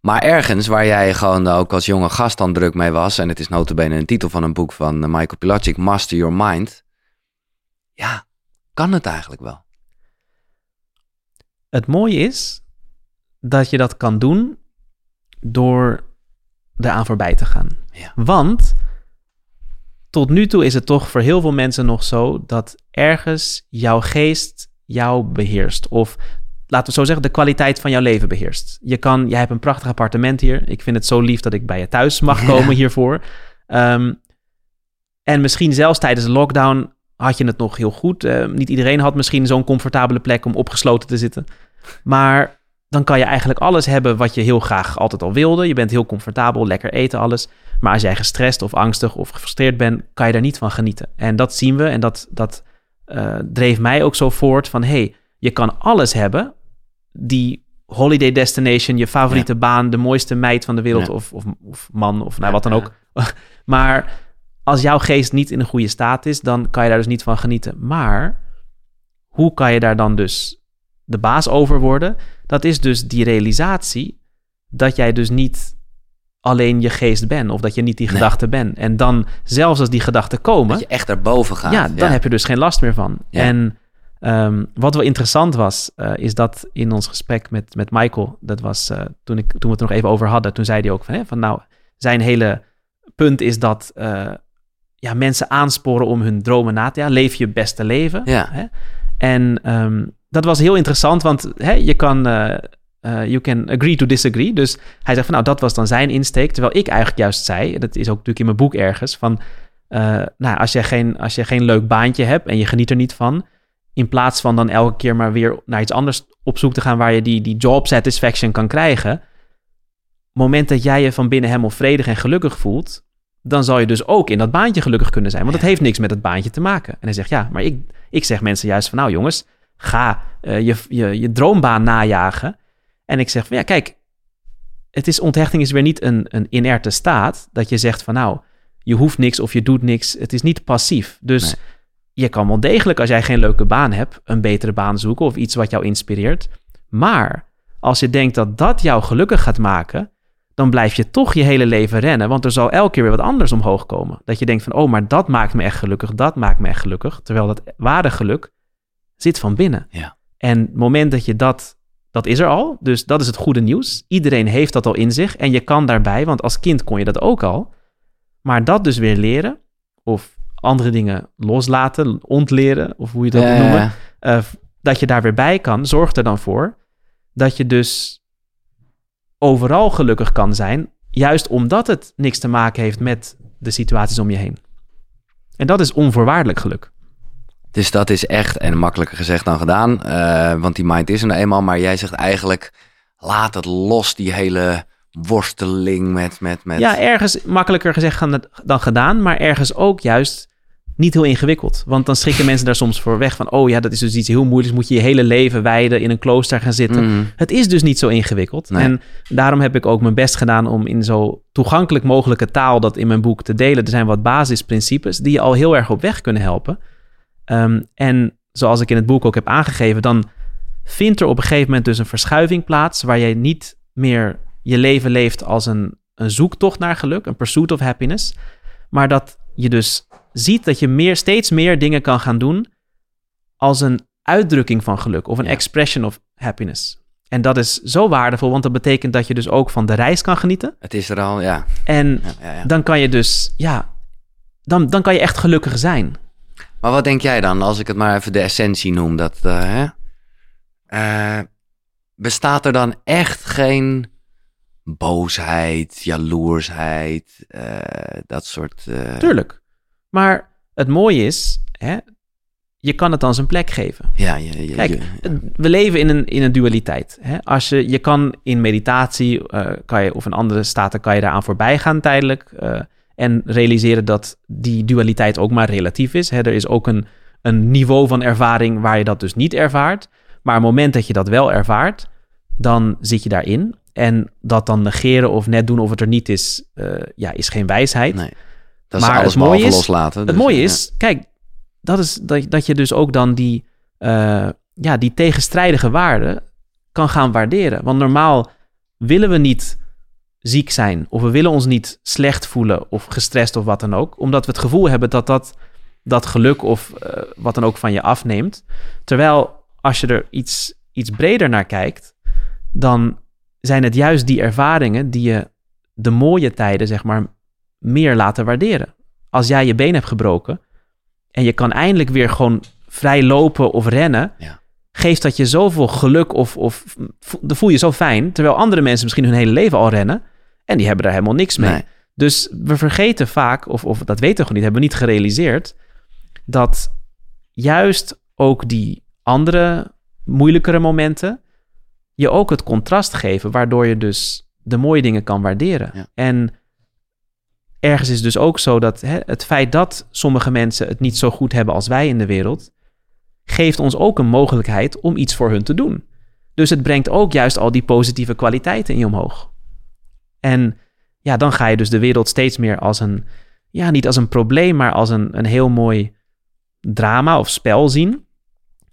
Maar ergens waar jij gewoon ook als jonge gast dan druk mee was, en het is notabene een titel van een boek van eh, Michael Pilacic, Master Your Mind. Ja, kan het eigenlijk wel? Het mooie is dat je dat kan doen door eraan voorbij te gaan. Ja. Want tot nu toe is het toch voor heel veel mensen nog zo dat ergens jouw geest jou beheerst. Of laten we zo zeggen, de kwaliteit van jouw leven beheerst. Je kan, jij hebt een prachtig appartement hier. Ik vind het zo lief dat ik bij je thuis mag komen hiervoor. Ehm, en misschien zelfs tijdens de lockdown had je het nog heel goed. Uh, niet iedereen had misschien zo'n comfortabele plek om opgesloten te zitten. Maar dan kan je eigenlijk alles hebben wat je heel graag altijd al wilde. Je bent heel comfortabel, lekker eten, alles. Maar als jij gestrest of angstig of gefrustreerd bent, kan je daar niet van genieten. En dat zien we en dat, dat uh, dreef mij ook zo voort van... hey, je kan alles hebben. Die holiday destination, je favoriete baan, de mooiste meid van de wereld... Of, of, of, man of nou, wat dan ook. maar als jouw geest niet in een goede staat is, dan kan je daar dus niet van genieten. Maar hoe kan je daar dan dus de baas over worden? Dat is dus die realisatie dat jij dus niet alleen je geest bent of dat je niet die gedachten bent. En dan zelfs als die gedachten komen... Dat je echt erboven gaat. Ja, dan heb je dus geen last meer van. En um, wat wel interessant was, uh, is dat in ons gesprek met, met Michael, dat was uh, toen, ik, toen we het er nog even over hadden, toen zei hij ook van, hè, van nou, zijn hele punt is dat uh, ja, mensen aansporen om hun dromen na te ja, leef je beste leven. Ja. Hè? En um, dat was heel interessant, want hè, je kan uh, you can agree to disagree. Dus hij zegt van nou, dat was dan zijn insteek. Terwijl ik eigenlijk juist zei, dat is ook natuurlijk in mijn boek ergens, van uh, nou, als je, geen, als je geen leuk baantje hebt en je geniet er niet van, in plaats van dan elke keer maar weer naar iets anders op zoek te gaan waar je die, die job satisfaction kan krijgen, moment dat jij je van binnen helemaal vredig en gelukkig voelt, dan zal je dus ook in dat baantje gelukkig kunnen zijn. Want dat heeft niks met het baantje te maken. En hij zegt ja, maar ik, ik zeg mensen juist van nou jongens, ga uh, je, je, je droombaan najagen. En ik zeg van ja, kijk, het is onthechting is weer niet een, een inerte staat dat je zegt van nou, je hoeft niks of je doet niks. Het is niet passief. Dus je kan wel degelijk, als jij geen leuke baan hebt, een betere baan zoeken of iets wat jou inspireert. Maar als je denkt dat dat jou gelukkig gaat maken, dan blijf je toch je hele leven rennen. Want er zal elke keer weer wat anders omhoog komen. Dat je denkt van, oh, maar dat maakt me echt gelukkig, dat maakt me echt gelukkig. Terwijl dat ware geluk zit van binnen. Ja. En het moment dat je dat dat is er al, dus dat is het goede nieuws. Iedereen heeft dat al in zich en je kan daarbij, want als kind kon je dat ook al. Maar dat dus weer leren, of andere dingen loslaten, ontleren, of hoe je dat uh, noemen, uh, dat je daar weer bij kan, zorgt er dan voor dat je dus overal gelukkig kan zijn, juist omdat het niks te maken heeft met de situaties om je heen. En dat is onvoorwaardelijk geluk. Dus dat is echt, en makkelijker gezegd dan gedaan, uh, want die mind is er nou eenmaal. Maar jij zegt eigenlijk, laat het los, die hele worsteling met... met, met... Ja, ergens makkelijker gezegd dan gedaan, maar ergens ook juist niet heel ingewikkeld. Want dan schrikken mensen daar soms voor weg van... oh ja, dat is dus iets heel moeilijks. Moet je je hele leven wijden, in een klooster gaan zitten. Mm. Het is dus niet zo ingewikkeld. Nee. En daarom heb ik ook mijn best gedaan om in zo toegankelijk mogelijke taal... dat in mijn boek te delen. Er zijn wat basisprincipes die je al heel erg op weg kunnen helpen... Um, en zoals ik in het boek ook heb aangegeven, dan vindt er op een gegeven moment dus een verschuiving plaats waar je niet meer je leven leeft als een, een zoektocht naar geluk, een pursuit of happiness, maar dat je dus ziet dat je meer, steeds meer dingen kan gaan doen als een uitdrukking van geluk of een ja. expression of happiness. En dat is zo waardevol, want dat betekent dat je dus ook van de reis kan genieten. Het is er al, ja. En ja, ja, dan kan je dus, ja, dan, dan kan je echt gelukkig zijn. Maar wat denk jij dan, als ik het maar even de essentie noem? Dat, uh, hè? Uh, bestaat er dan echt geen boosheid, jaloersheid, uh, dat soort... Tuurlijk. Maar het mooie is, hè, je kan het dan zijn plek geven. Ja, ja, ja Kijk, we leven in een, in een dualiteit. Hè? Als je, je kan in meditatie, kan je, of in andere staten, kan je daaraan voorbij gaan tijdelijk... En realiseren dat die dualiteit ook maar relatief is. Hè, er is ook een, een niveau van ervaring waar je dat dus niet ervaart. Maar op het moment dat je dat wel ervaart, dan zit je daarin. En dat dan negeren of net doen of het er niet is, uh, ja, is geen wijsheid. Nee, dat is alles het mooie is, loslaten. Dus, het mooie is, ja. kijk, dat is dat, dat je dus ook dan die, uh, ja, die tegenstrijdige waarden kan gaan waarderen. Want normaal willen we niet ziek zijn of we willen ons niet slecht voelen of gestrest of wat dan ook, omdat we het gevoel hebben dat dat, dat geluk of uh, wat dan ook van je afneemt. Terwijl als je er iets, iets breder naar kijkt, dan zijn het juist die ervaringen die je de mooie tijden, zeg maar, meer laten waarderen. als jij je been hebt gebroken en je kan eindelijk weer gewoon vrij lopen of rennen, Ja. geeft dat je zoveel geluk of, of dan voel je zo fijn. Terwijl andere mensen misschien hun hele leven al rennen en die hebben daar helemaal niks mee. Nee. Dus we vergeten vaak, of, of dat weten we gewoon niet, hebben we niet gerealiseerd, dat juist ook die andere moeilijkere momenten je ook het contrast geven, waardoor je dus de mooie dingen kan waarderen. Ja. En ergens is het dus ook zo dat hè, het feit dat sommige mensen het niet zo goed hebben als wij in de wereld, geeft ons ook een mogelijkheid om iets voor hun te doen. Dus het brengt ook juist al die positieve kwaliteiten in je omhoog. En ja, dan ga je dus de wereld steeds meer als een, ja, niet als een probleem, maar als een, een heel mooi drama of spel zien,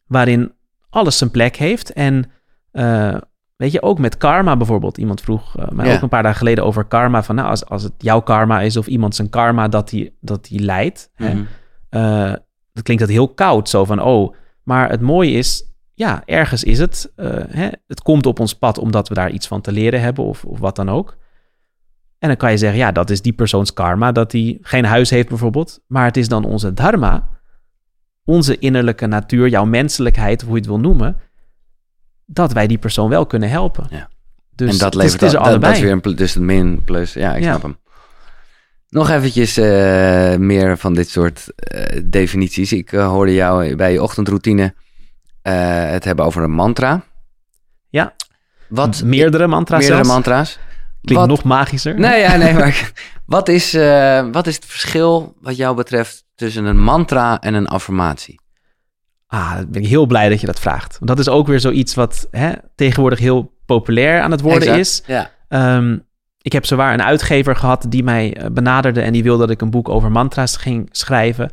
waarin alles zijn plek heeft. En eh, weet je, ook met karma bijvoorbeeld. Iemand vroeg eh, mij Ja. ook een paar dagen geleden over karma, van nou, als, als het jouw karma is of iemand zijn karma dat die, dat die leidt, hè, Mhm. eh, dat klinkt dat heel koud, zo van oh. Maar het mooie is, ja, ergens is het. hè, het komt op ons pad omdat we daar iets van te leren hebben of, of wat dan ook. En dan kan je zeggen, ja, dat is die persoons karma, dat hij geen huis heeft bijvoorbeeld. Maar het is dan onze dharma, onze innerlijke natuur, jouw menselijkheid, hoe je het wil noemen, dat wij die persoon wel kunnen helpen. Ja. Dus en dat het is- levert het is er dat, is weer een dus het min plus. Ja, ik Ja. snap hem. Nog eventjes eh, meer van dit soort eh, definities. Ik eh, hoorde jou bij je ochtendroutine het hebben over een mantra. Ja. Wat? Meerdere mantra's meerdere zelfs. mantra's. Klinkt Wat- nog magischer. Nee, ja, nee, maar wat is, eh, wat is het verschil wat jou betreft tussen een mantra en een affirmatie? Ah, ben ik heel blij dat je dat vraagt. Want dat is ook weer zoiets wat hè, tegenwoordig heel populair aan het worden Exact. is. Ja. Ehm, ik heb zowaar een uitgever gehad die mij eh, benaderde en die wilde dat ik een boek over mantra's ging schrijven.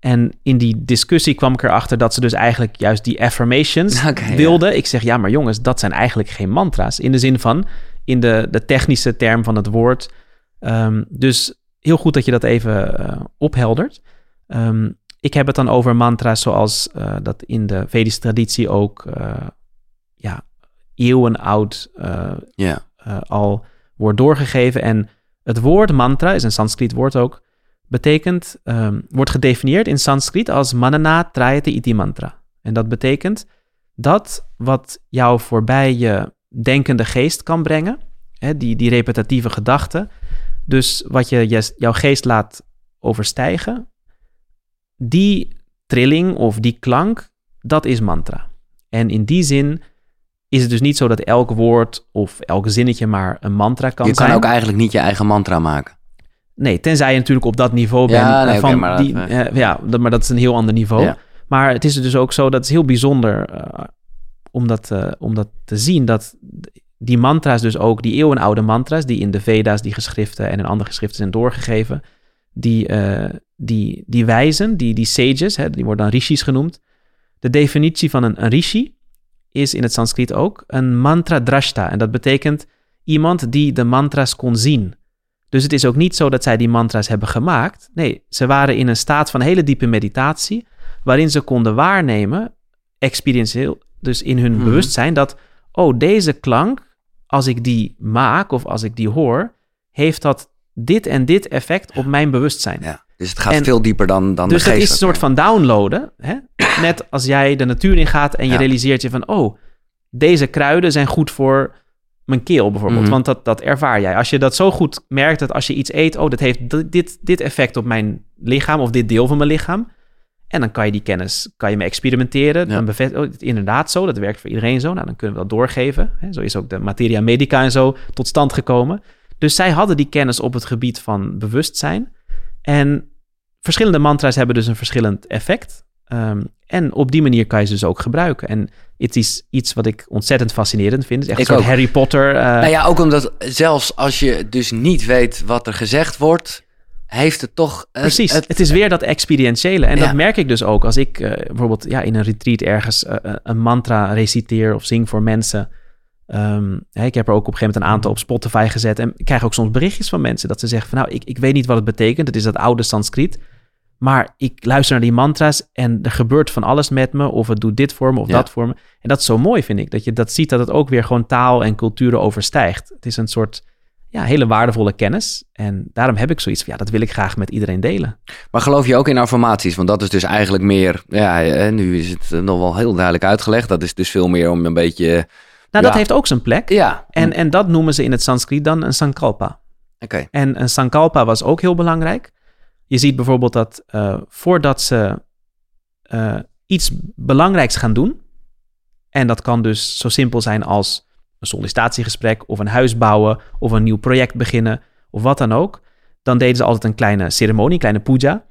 En in die discussie kwam ik erachter dat ze dus eigenlijk juist die affirmations ja. wilden. Ik zeg, ja, maar jongens, dat zijn eigenlijk geen mantra's. In de zin van, in de, de technische term van het woord. Ehm, dus heel goed dat je dat even eh, opheldert. Ehm, ik heb het dan over mantra's zoals eh, dat in de Vedische traditie ook eh, ja, eeuwenoud al wordt doorgegeven. En het woord mantra is een Sanskriet woord ook. Betekent, ehm, wordt gedefinieerd in Sanskriet als manana trayate iti mantra. En dat betekent dat wat jou voorbij je denkende geest kan brengen, hè, die, die repetitieve gedachten, dus wat je, je jouw geest laat overstijgen, die trilling of die klank, dat is mantra. En in die zin is het dus niet zo dat elk woord of elk zinnetje maar een mantra kan Je kan zijn. ook eigenlijk niet je eigen mantra maken. Nee, tenzij je natuurlijk op dat niveau bent. Ja, eh, nee, oké, van maar dat, eh, eh, ja, dat- maar dat is een heel ander niveau. Ja. Maar het is dus ook zo, dat is heel bijzonder eh, om, dat, eh, om dat te zien, dat die mantra's dus ook, die eeuwenoude mantra's, die in de Veda's, die geschriften en in andere geschriften zijn doorgegeven, die, eh, die, die wijzen, die, die sages, hè, die worden dan rishis genoemd. De definitie van een, een rishi is in het Sanskriet ook een mantra drashta. En dat betekent iemand die de mantra's kon zien. Dus het is ook niet zo dat zij die mantra's hebben gemaakt. Nee, ze waren in een staat van hele diepe meditatie, waarin ze konden waarnemen, experientieel, dus in hun Mhm. bewustzijn, dat, oh, deze klank, als ik die maak of als ik die hoor, heeft dat dit en dit effect op mijn bewustzijn. Ja. Dus het gaat En- veel dieper dan, dan Dus de geest. is een soort van downloaden. Hè? Net als jij de natuur ingaat en je Ja. realiseert je van... oh, deze kruiden zijn goed voor mijn keel bijvoorbeeld. Mhm. Want dat, dat ervaar jij. Als je dat zo goed merkt dat als je iets eet... oh, dat heeft dit, dit effect op mijn lichaam of dit deel van mijn lichaam... en dan kan je die kennis kan je mee experimenteren. Ja. Dan bevestigt, oh, inderdaad zo, dat werkt voor iedereen zo. Nou, dan kunnen we dat doorgeven. Zo is ook de materia medica en zo tot stand gekomen. Dus zij hadden die kennis op het gebied van bewustzijn... En verschillende mantra's hebben dus een verschillend effect. Ehm, en op die manier kan je ze dus ook gebruiken. En het is iets wat ik ontzettend fascinerend vind. Het is echt Ik een soort ook. Harry Potter. eh, Nou ja, ook omdat zelfs als je dus niet weet wat er gezegd wordt, heeft het toch... het- Precies, het, het- is weer dat experientiële. En Ja. dat merk ik dus ook als ik eh, bijvoorbeeld ja, in een retreat ergens eh, eh, een mantra reciteer of zing voor mensen. Ehm, hè, ik heb er ook op een gegeven moment een aantal op Spotify gezet. En ik krijg ook soms berichtjes van mensen dat ze zeggen van nou, ik, ik weet niet wat het betekent. Het is dat oude Sanskriet. Maar ik luister naar die mantra's en er gebeurt van alles met me. Of het doet dit voor me of Ja. dat voor me. En dat is zo mooi, vind ik. Dat je dat ziet dat het ook weer gewoon taal en culturen overstijgt. Het is een soort ja, hele waardevolle kennis. En daarom heb ik zoiets van, ja, dat wil ik graag met iedereen delen. Maar geloof je ook in affirmaties? Want dat is dus eigenlijk meer, ja, nu is het nog wel heel duidelijk uitgelegd. Dat is dus veel meer om een beetje... Nou, dat heeft ook zijn plek. Ja, En, en dat noemen ze in het Sanskriet dan een sankalpa. oké. En een sankalpa was ook heel belangrijk. Je ziet bijvoorbeeld dat eh, voordat ze eh, iets belangrijks gaan doen, en dat kan dus zo simpel zijn als een sollicitatiegesprek of een huis bouwen of een nieuw project beginnen of wat dan ook, dan deden ze altijd een kleine ceremonie, een kleine puja.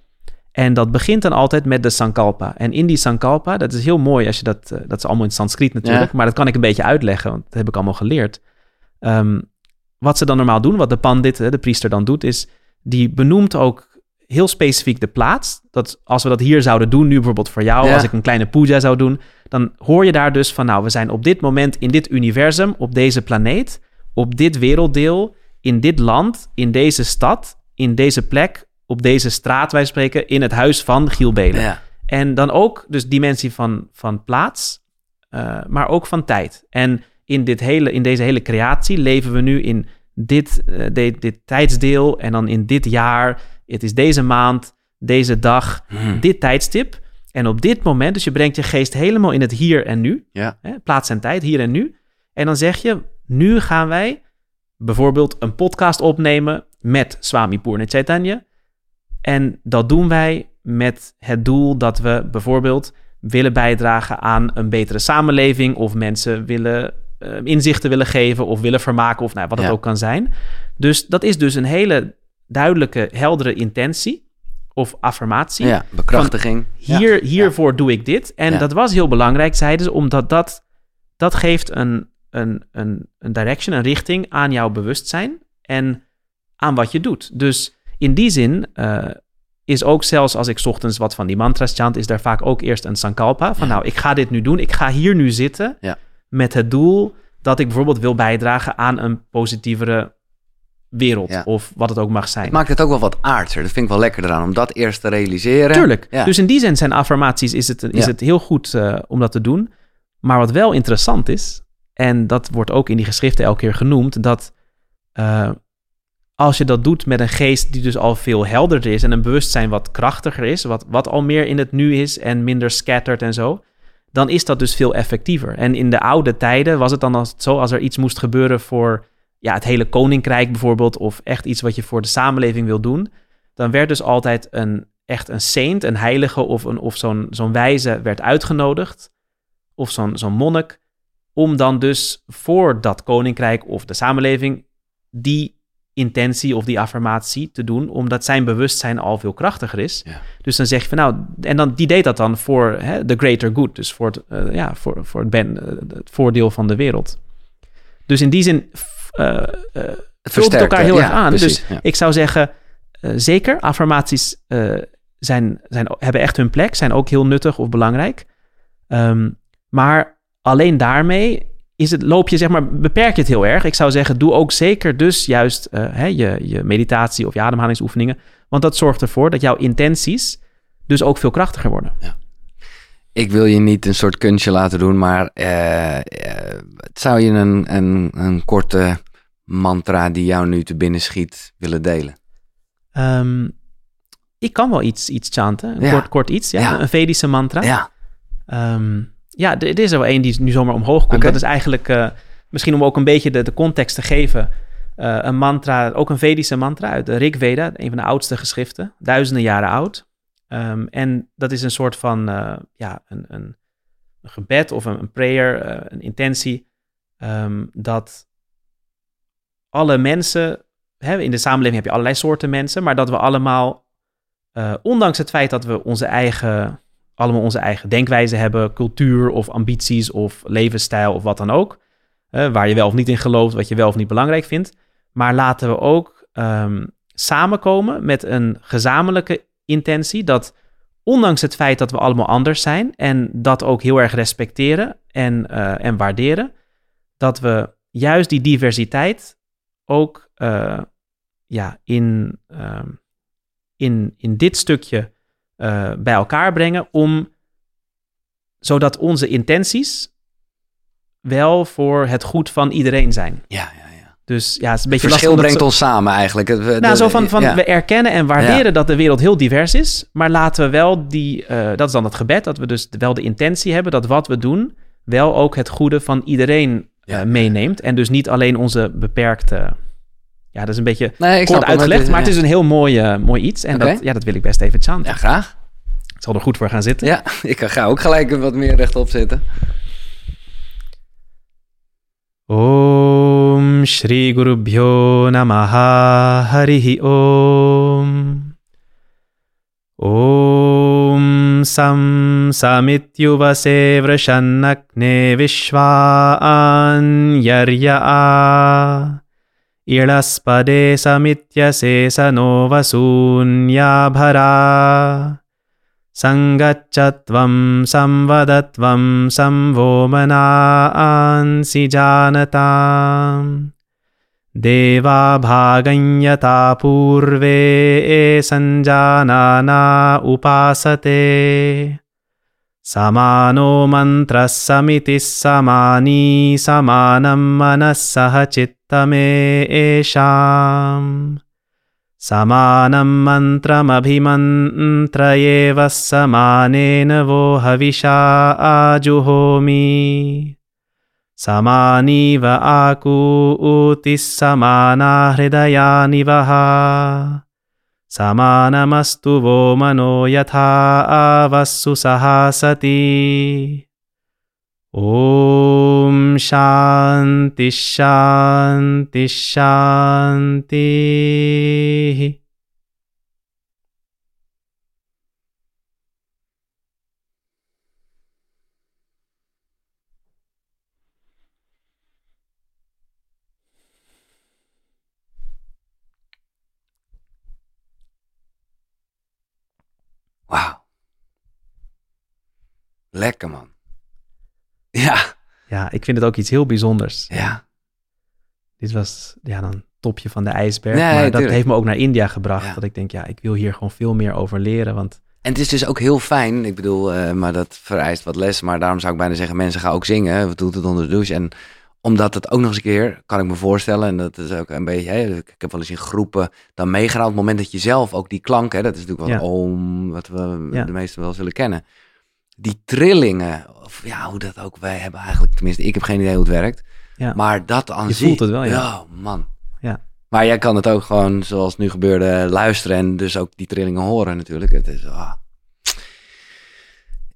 En dat begint dan altijd met de sankalpa. En in die sankalpa, dat is heel mooi als je dat, eh, dat is allemaal in Sanskriet natuurlijk, Ja. maar dat kan ik een beetje uitleggen, want dat heb ik allemaal geleerd. Ehm, wat ze dan normaal doen, wat de pandit, de priester dan doet, is die benoemt ook heel specifiek de plaats. Dat als we dat hier zouden doen, nu bijvoorbeeld voor jou, Ja. als ik een kleine puja zou doen, dan hoor je daar dus van, nou, we zijn op dit moment in dit universum, op deze planeet, op dit werelddeel, in dit land, in deze stad, in deze plek, op deze straat, wij spreken, in het huis van Giel Belen. Ja. En dan ook dus dimensie van, van plaats, eh, maar ook van tijd. En in, dit hele, in deze hele creatie leven we nu in dit, eh, dit, dit tijdsdeel en dan in dit jaar. Het is deze maand, deze dag, Hm. dit tijdstip. En op dit moment, dus je brengt je geest helemaal in het hier en nu. Ja. Hè, plaats en tijd, hier en nu. En dan zeg je, nu gaan wij bijvoorbeeld een podcast opnemen met Swami Purna Chaitanya. En dat doen wij met het doel dat we bijvoorbeeld willen bijdragen aan een betere samenleving of mensen willen eh, inzichten willen geven of willen vermaken of nou, wat het Ja. ook kan zijn. Dus dat is dus een hele duidelijke, heldere intentie of affirmatie. ja, bekrachtiging. Hier, hiervoor doe ik dit. En Ja. dat was heel belangrijk, zeiden ze, omdat dat, dat geeft een, een, een, een direction, een richting aan jouw bewustzijn en aan wat je doet. Dus in die zin eh, is ook zelfs als ik 's ochtends wat van die mantras chant, is daar vaak ook eerst een sankalpa van Ja. nou, ik ga dit nu doen, ik ga hier nu zitten met het doel dat ik bijvoorbeeld wil bijdragen aan een positievere wereld Ja. of wat het ook mag zijn. Het maakt het ook wel wat aardser. Dat vind ik wel lekker eraan, om dat eerst te realiseren. Tuurlijk. Ja. Dus in die zin zijn affirmaties is het, is Ja. het heel goed eh, om dat te doen. Maar wat wel interessant is, en dat wordt ook in die geschriften elke keer genoemd, dat eh, als je dat doet met een geest die dus al veel helderder is en een bewustzijn wat krachtiger is, wat, wat al meer in het nu is en minder scattered en zo, dan is dat dus veel effectiever. En in de oude tijden was het dan als, zo, als er iets moest gebeuren voor ja, het hele koninkrijk bijvoorbeeld, of echt iets wat je voor de samenleving wil doen, dan werd dus altijd een, echt een saint, een heilige of, een, of zo'n zo'n wijze werd uitgenodigd, of zo'n zo'n monnik, om dan dus voor dat koninkrijk of de samenleving die intentie of die affirmatie te doen, omdat zijn bewustzijn al veel krachtiger is. Ja. Dus dan zeg je van nou, en dan, die deed dat dan voor hè, the greater good, dus voor het, eh, ja, voor, voor het, ben, eh, het voordeel van de wereld. Dus in die zin eh, Het vult elkaar heel ja, erg aan. precies, dus ja. ik zou zeggen, eh, zeker, affirmaties zijn, zijn, hebben echt hun plek, zijn ook heel nuttig of belangrijk. Ehm, maar alleen daarmee is het, loop je, zeg maar, beperk je het heel erg. Ik zou zeggen, doe ook zeker dus juist hè, je, je meditatie of je ademhalingsoefeningen. Want dat zorgt ervoor dat jouw intenties dus ook veel krachtiger worden. Ik wil je niet een soort kunstje laten doen, maar eh, eh, zou je een, een, een korte mantra die jou nu te binnen schiet willen delen? Ehm, ik kan wel iets, iets chanten, een Ja. kort, kort iets, ja, Ja. een Vedische mantra. Ja, Ehm, ja, er is er wel één die nu zomaar omhoog komt. Dat is eigenlijk, eh, misschien om ook een beetje de, de context te geven, een mantra, ook een Vedische mantra uit de Rig Veda, een van de oudste geschriften, duizenden jaren oud. Ehm, en dat is een soort van, eh, ja, een, een, een gebed of een, prayer, eh, een intentie, ehm, dat alle mensen, hè, in de samenleving heb je allerlei soorten mensen, maar dat we allemaal, eh, ondanks het feit dat we onze eigen allemaal onze eigen denkwijze hebben, cultuur of ambities of levensstijl of wat dan ook. waar je wel of niet in gelooft, wat je wel of niet belangrijk vindt. Maar laten we ook ehm, samenkomen met een gezamenlijke intentie dat ondanks het feit dat we allemaal anders zijn en dat ook heel erg respecteren en, eh, en waarderen, dat we juist die diversiteit ook eh, ja, in, ehm, in, in dit stukje eh, bij elkaar brengen om zodat onze intenties wel voor het goed van iedereen zijn. ja, ja, ja. Dus ja, het is een beetje Verschil brengt ons samen eigenlijk. Nou, de- zo van, van ja. we erkennen en waarderen Ja. dat de wereld heel divers is. Maar laten we wel die, eh, dat is dan het gebed, dat we dus wel de intentie hebben dat wat we doen wel ook het goede van iedereen eh, meeneemt. En dus niet alleen onze beperkte. Ja, dat is een beetje Nee, kort uitgelegd, maar het is een heel mooi, eh, mooi iets. En dat, ja, dat wil ik best even chanten. Ja, graag. Ik zal er goed voor gaan zitten. Ja, ik ga ook gelijk wat meer rechtop zitten. श्रीगुरुभ्यो नमः। हरिः ॐ ॐ सं समित्युवसे वृषन्नग्ने विश्वान्यर्य आ। इळस्पदे समित्यसे स नो वसून्याभरा सङ्गच्छत्वं संवदत्वं संवोमनांसि जानताम्। देवा भागञ्यता पूर्वे सञ्जानाना उपासते। समानो मन्त्रः समितिः समानी समानं मनः सह चित्तमेषाम् समानं मन्त्रमभिमन्त्र एव समानेन वो हविषा आजुहोमि समानीव आकूतिः समाना हृदयानि वः। समानमस्तु वो मनो यथा आवस्सु सहासति ॐ शान्ति शान्ति शान्तिः Lekker man. Ja, Ja, ik vind het ook iets heel bijzonders. ja. Dit was ja, dan topje van de ijsberg. Nee, maar dat tuurlijk. heeft me ook naar India gebracht. Ja. Dat ik denk, ja, ik wil hier gewoon veel meer over leren. Want En het is dus ook heel fijn. Ik bedoel, eh, maar dat vereist wat les. Maar daarom zou ik bijna zeggen, mensen gaan ook zingen. Wat doet het onder de douche? En omdat het ook nog eens een keer, kan ik me voorstellen. En dat is ook een beetje, hè, ik heb wel eens in groepen dan meegedaan. Op het moment dat je zelf ook die klanken, hè, dat is natuurlijk wat Ja. om, wat we Ja. de meesten wel zullen kennen. Die trillingen, of ja, hoe dat ook, wij hebben eigenlijk, tenminste, ik heb geen idee hoe het werkt. ja, Maar dat aan Je zich- voelt het wel, ja. man. Ja. Maar jij kan het ook gewoon, zoals nu gebeurde, luisteren en dus ook die trillingen horen natuurlijk. Het is, ah.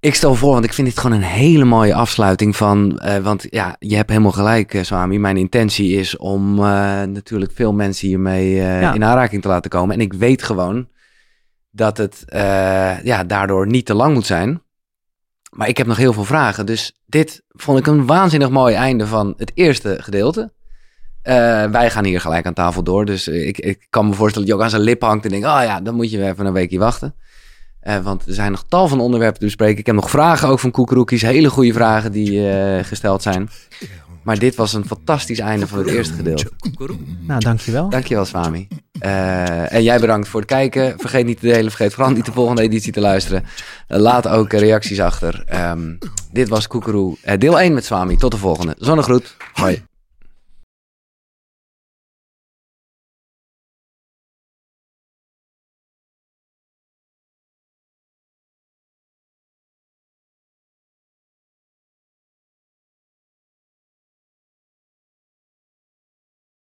Ik stel voor, want ik vind dit gewoon een hele mooie afsluiting van, eh, want ja, je hebt helemaal gelijk, eh, Swami. Mijn intentie is om eh, natuurlijk veel mensen hiermee Ja. in aanraking te laten komen. En ik weet gewoon dat het ja, daardoor niet te lang moet zijn. Maar ik heb nog heel veel vragen. Dus dit vond ik een waanzinnig mooi einde van het eerste gedeelte. Eh, wij gaan hier gelijk aan tafel door. Dus eh, ik, ik kan me voorstellen dat je ook aan zijn lip hangt en denkt... oh ja, dan moet je even een weekje wachten. Eh, want er zijn nog tal van onderwerpen te bespreken. Ik heb nog vragen ook van Koekeroekies. Hele goede vragen die gesteld zijn. Maar dit was een fantastisch einde van het eerste gedeelte. nou, dankjewel. Dankjewel, Swami. Eh, en jij bedankt voor het kijken. Vergeet niet te delen. Vergeet vooral niet de volgende editie te luisteren. Eh, laat ook reacties achter. Ehm, dit was Koekeroe. eh, deel 1 met Swami. Tot de volgende. Zonnegroet. Hoi.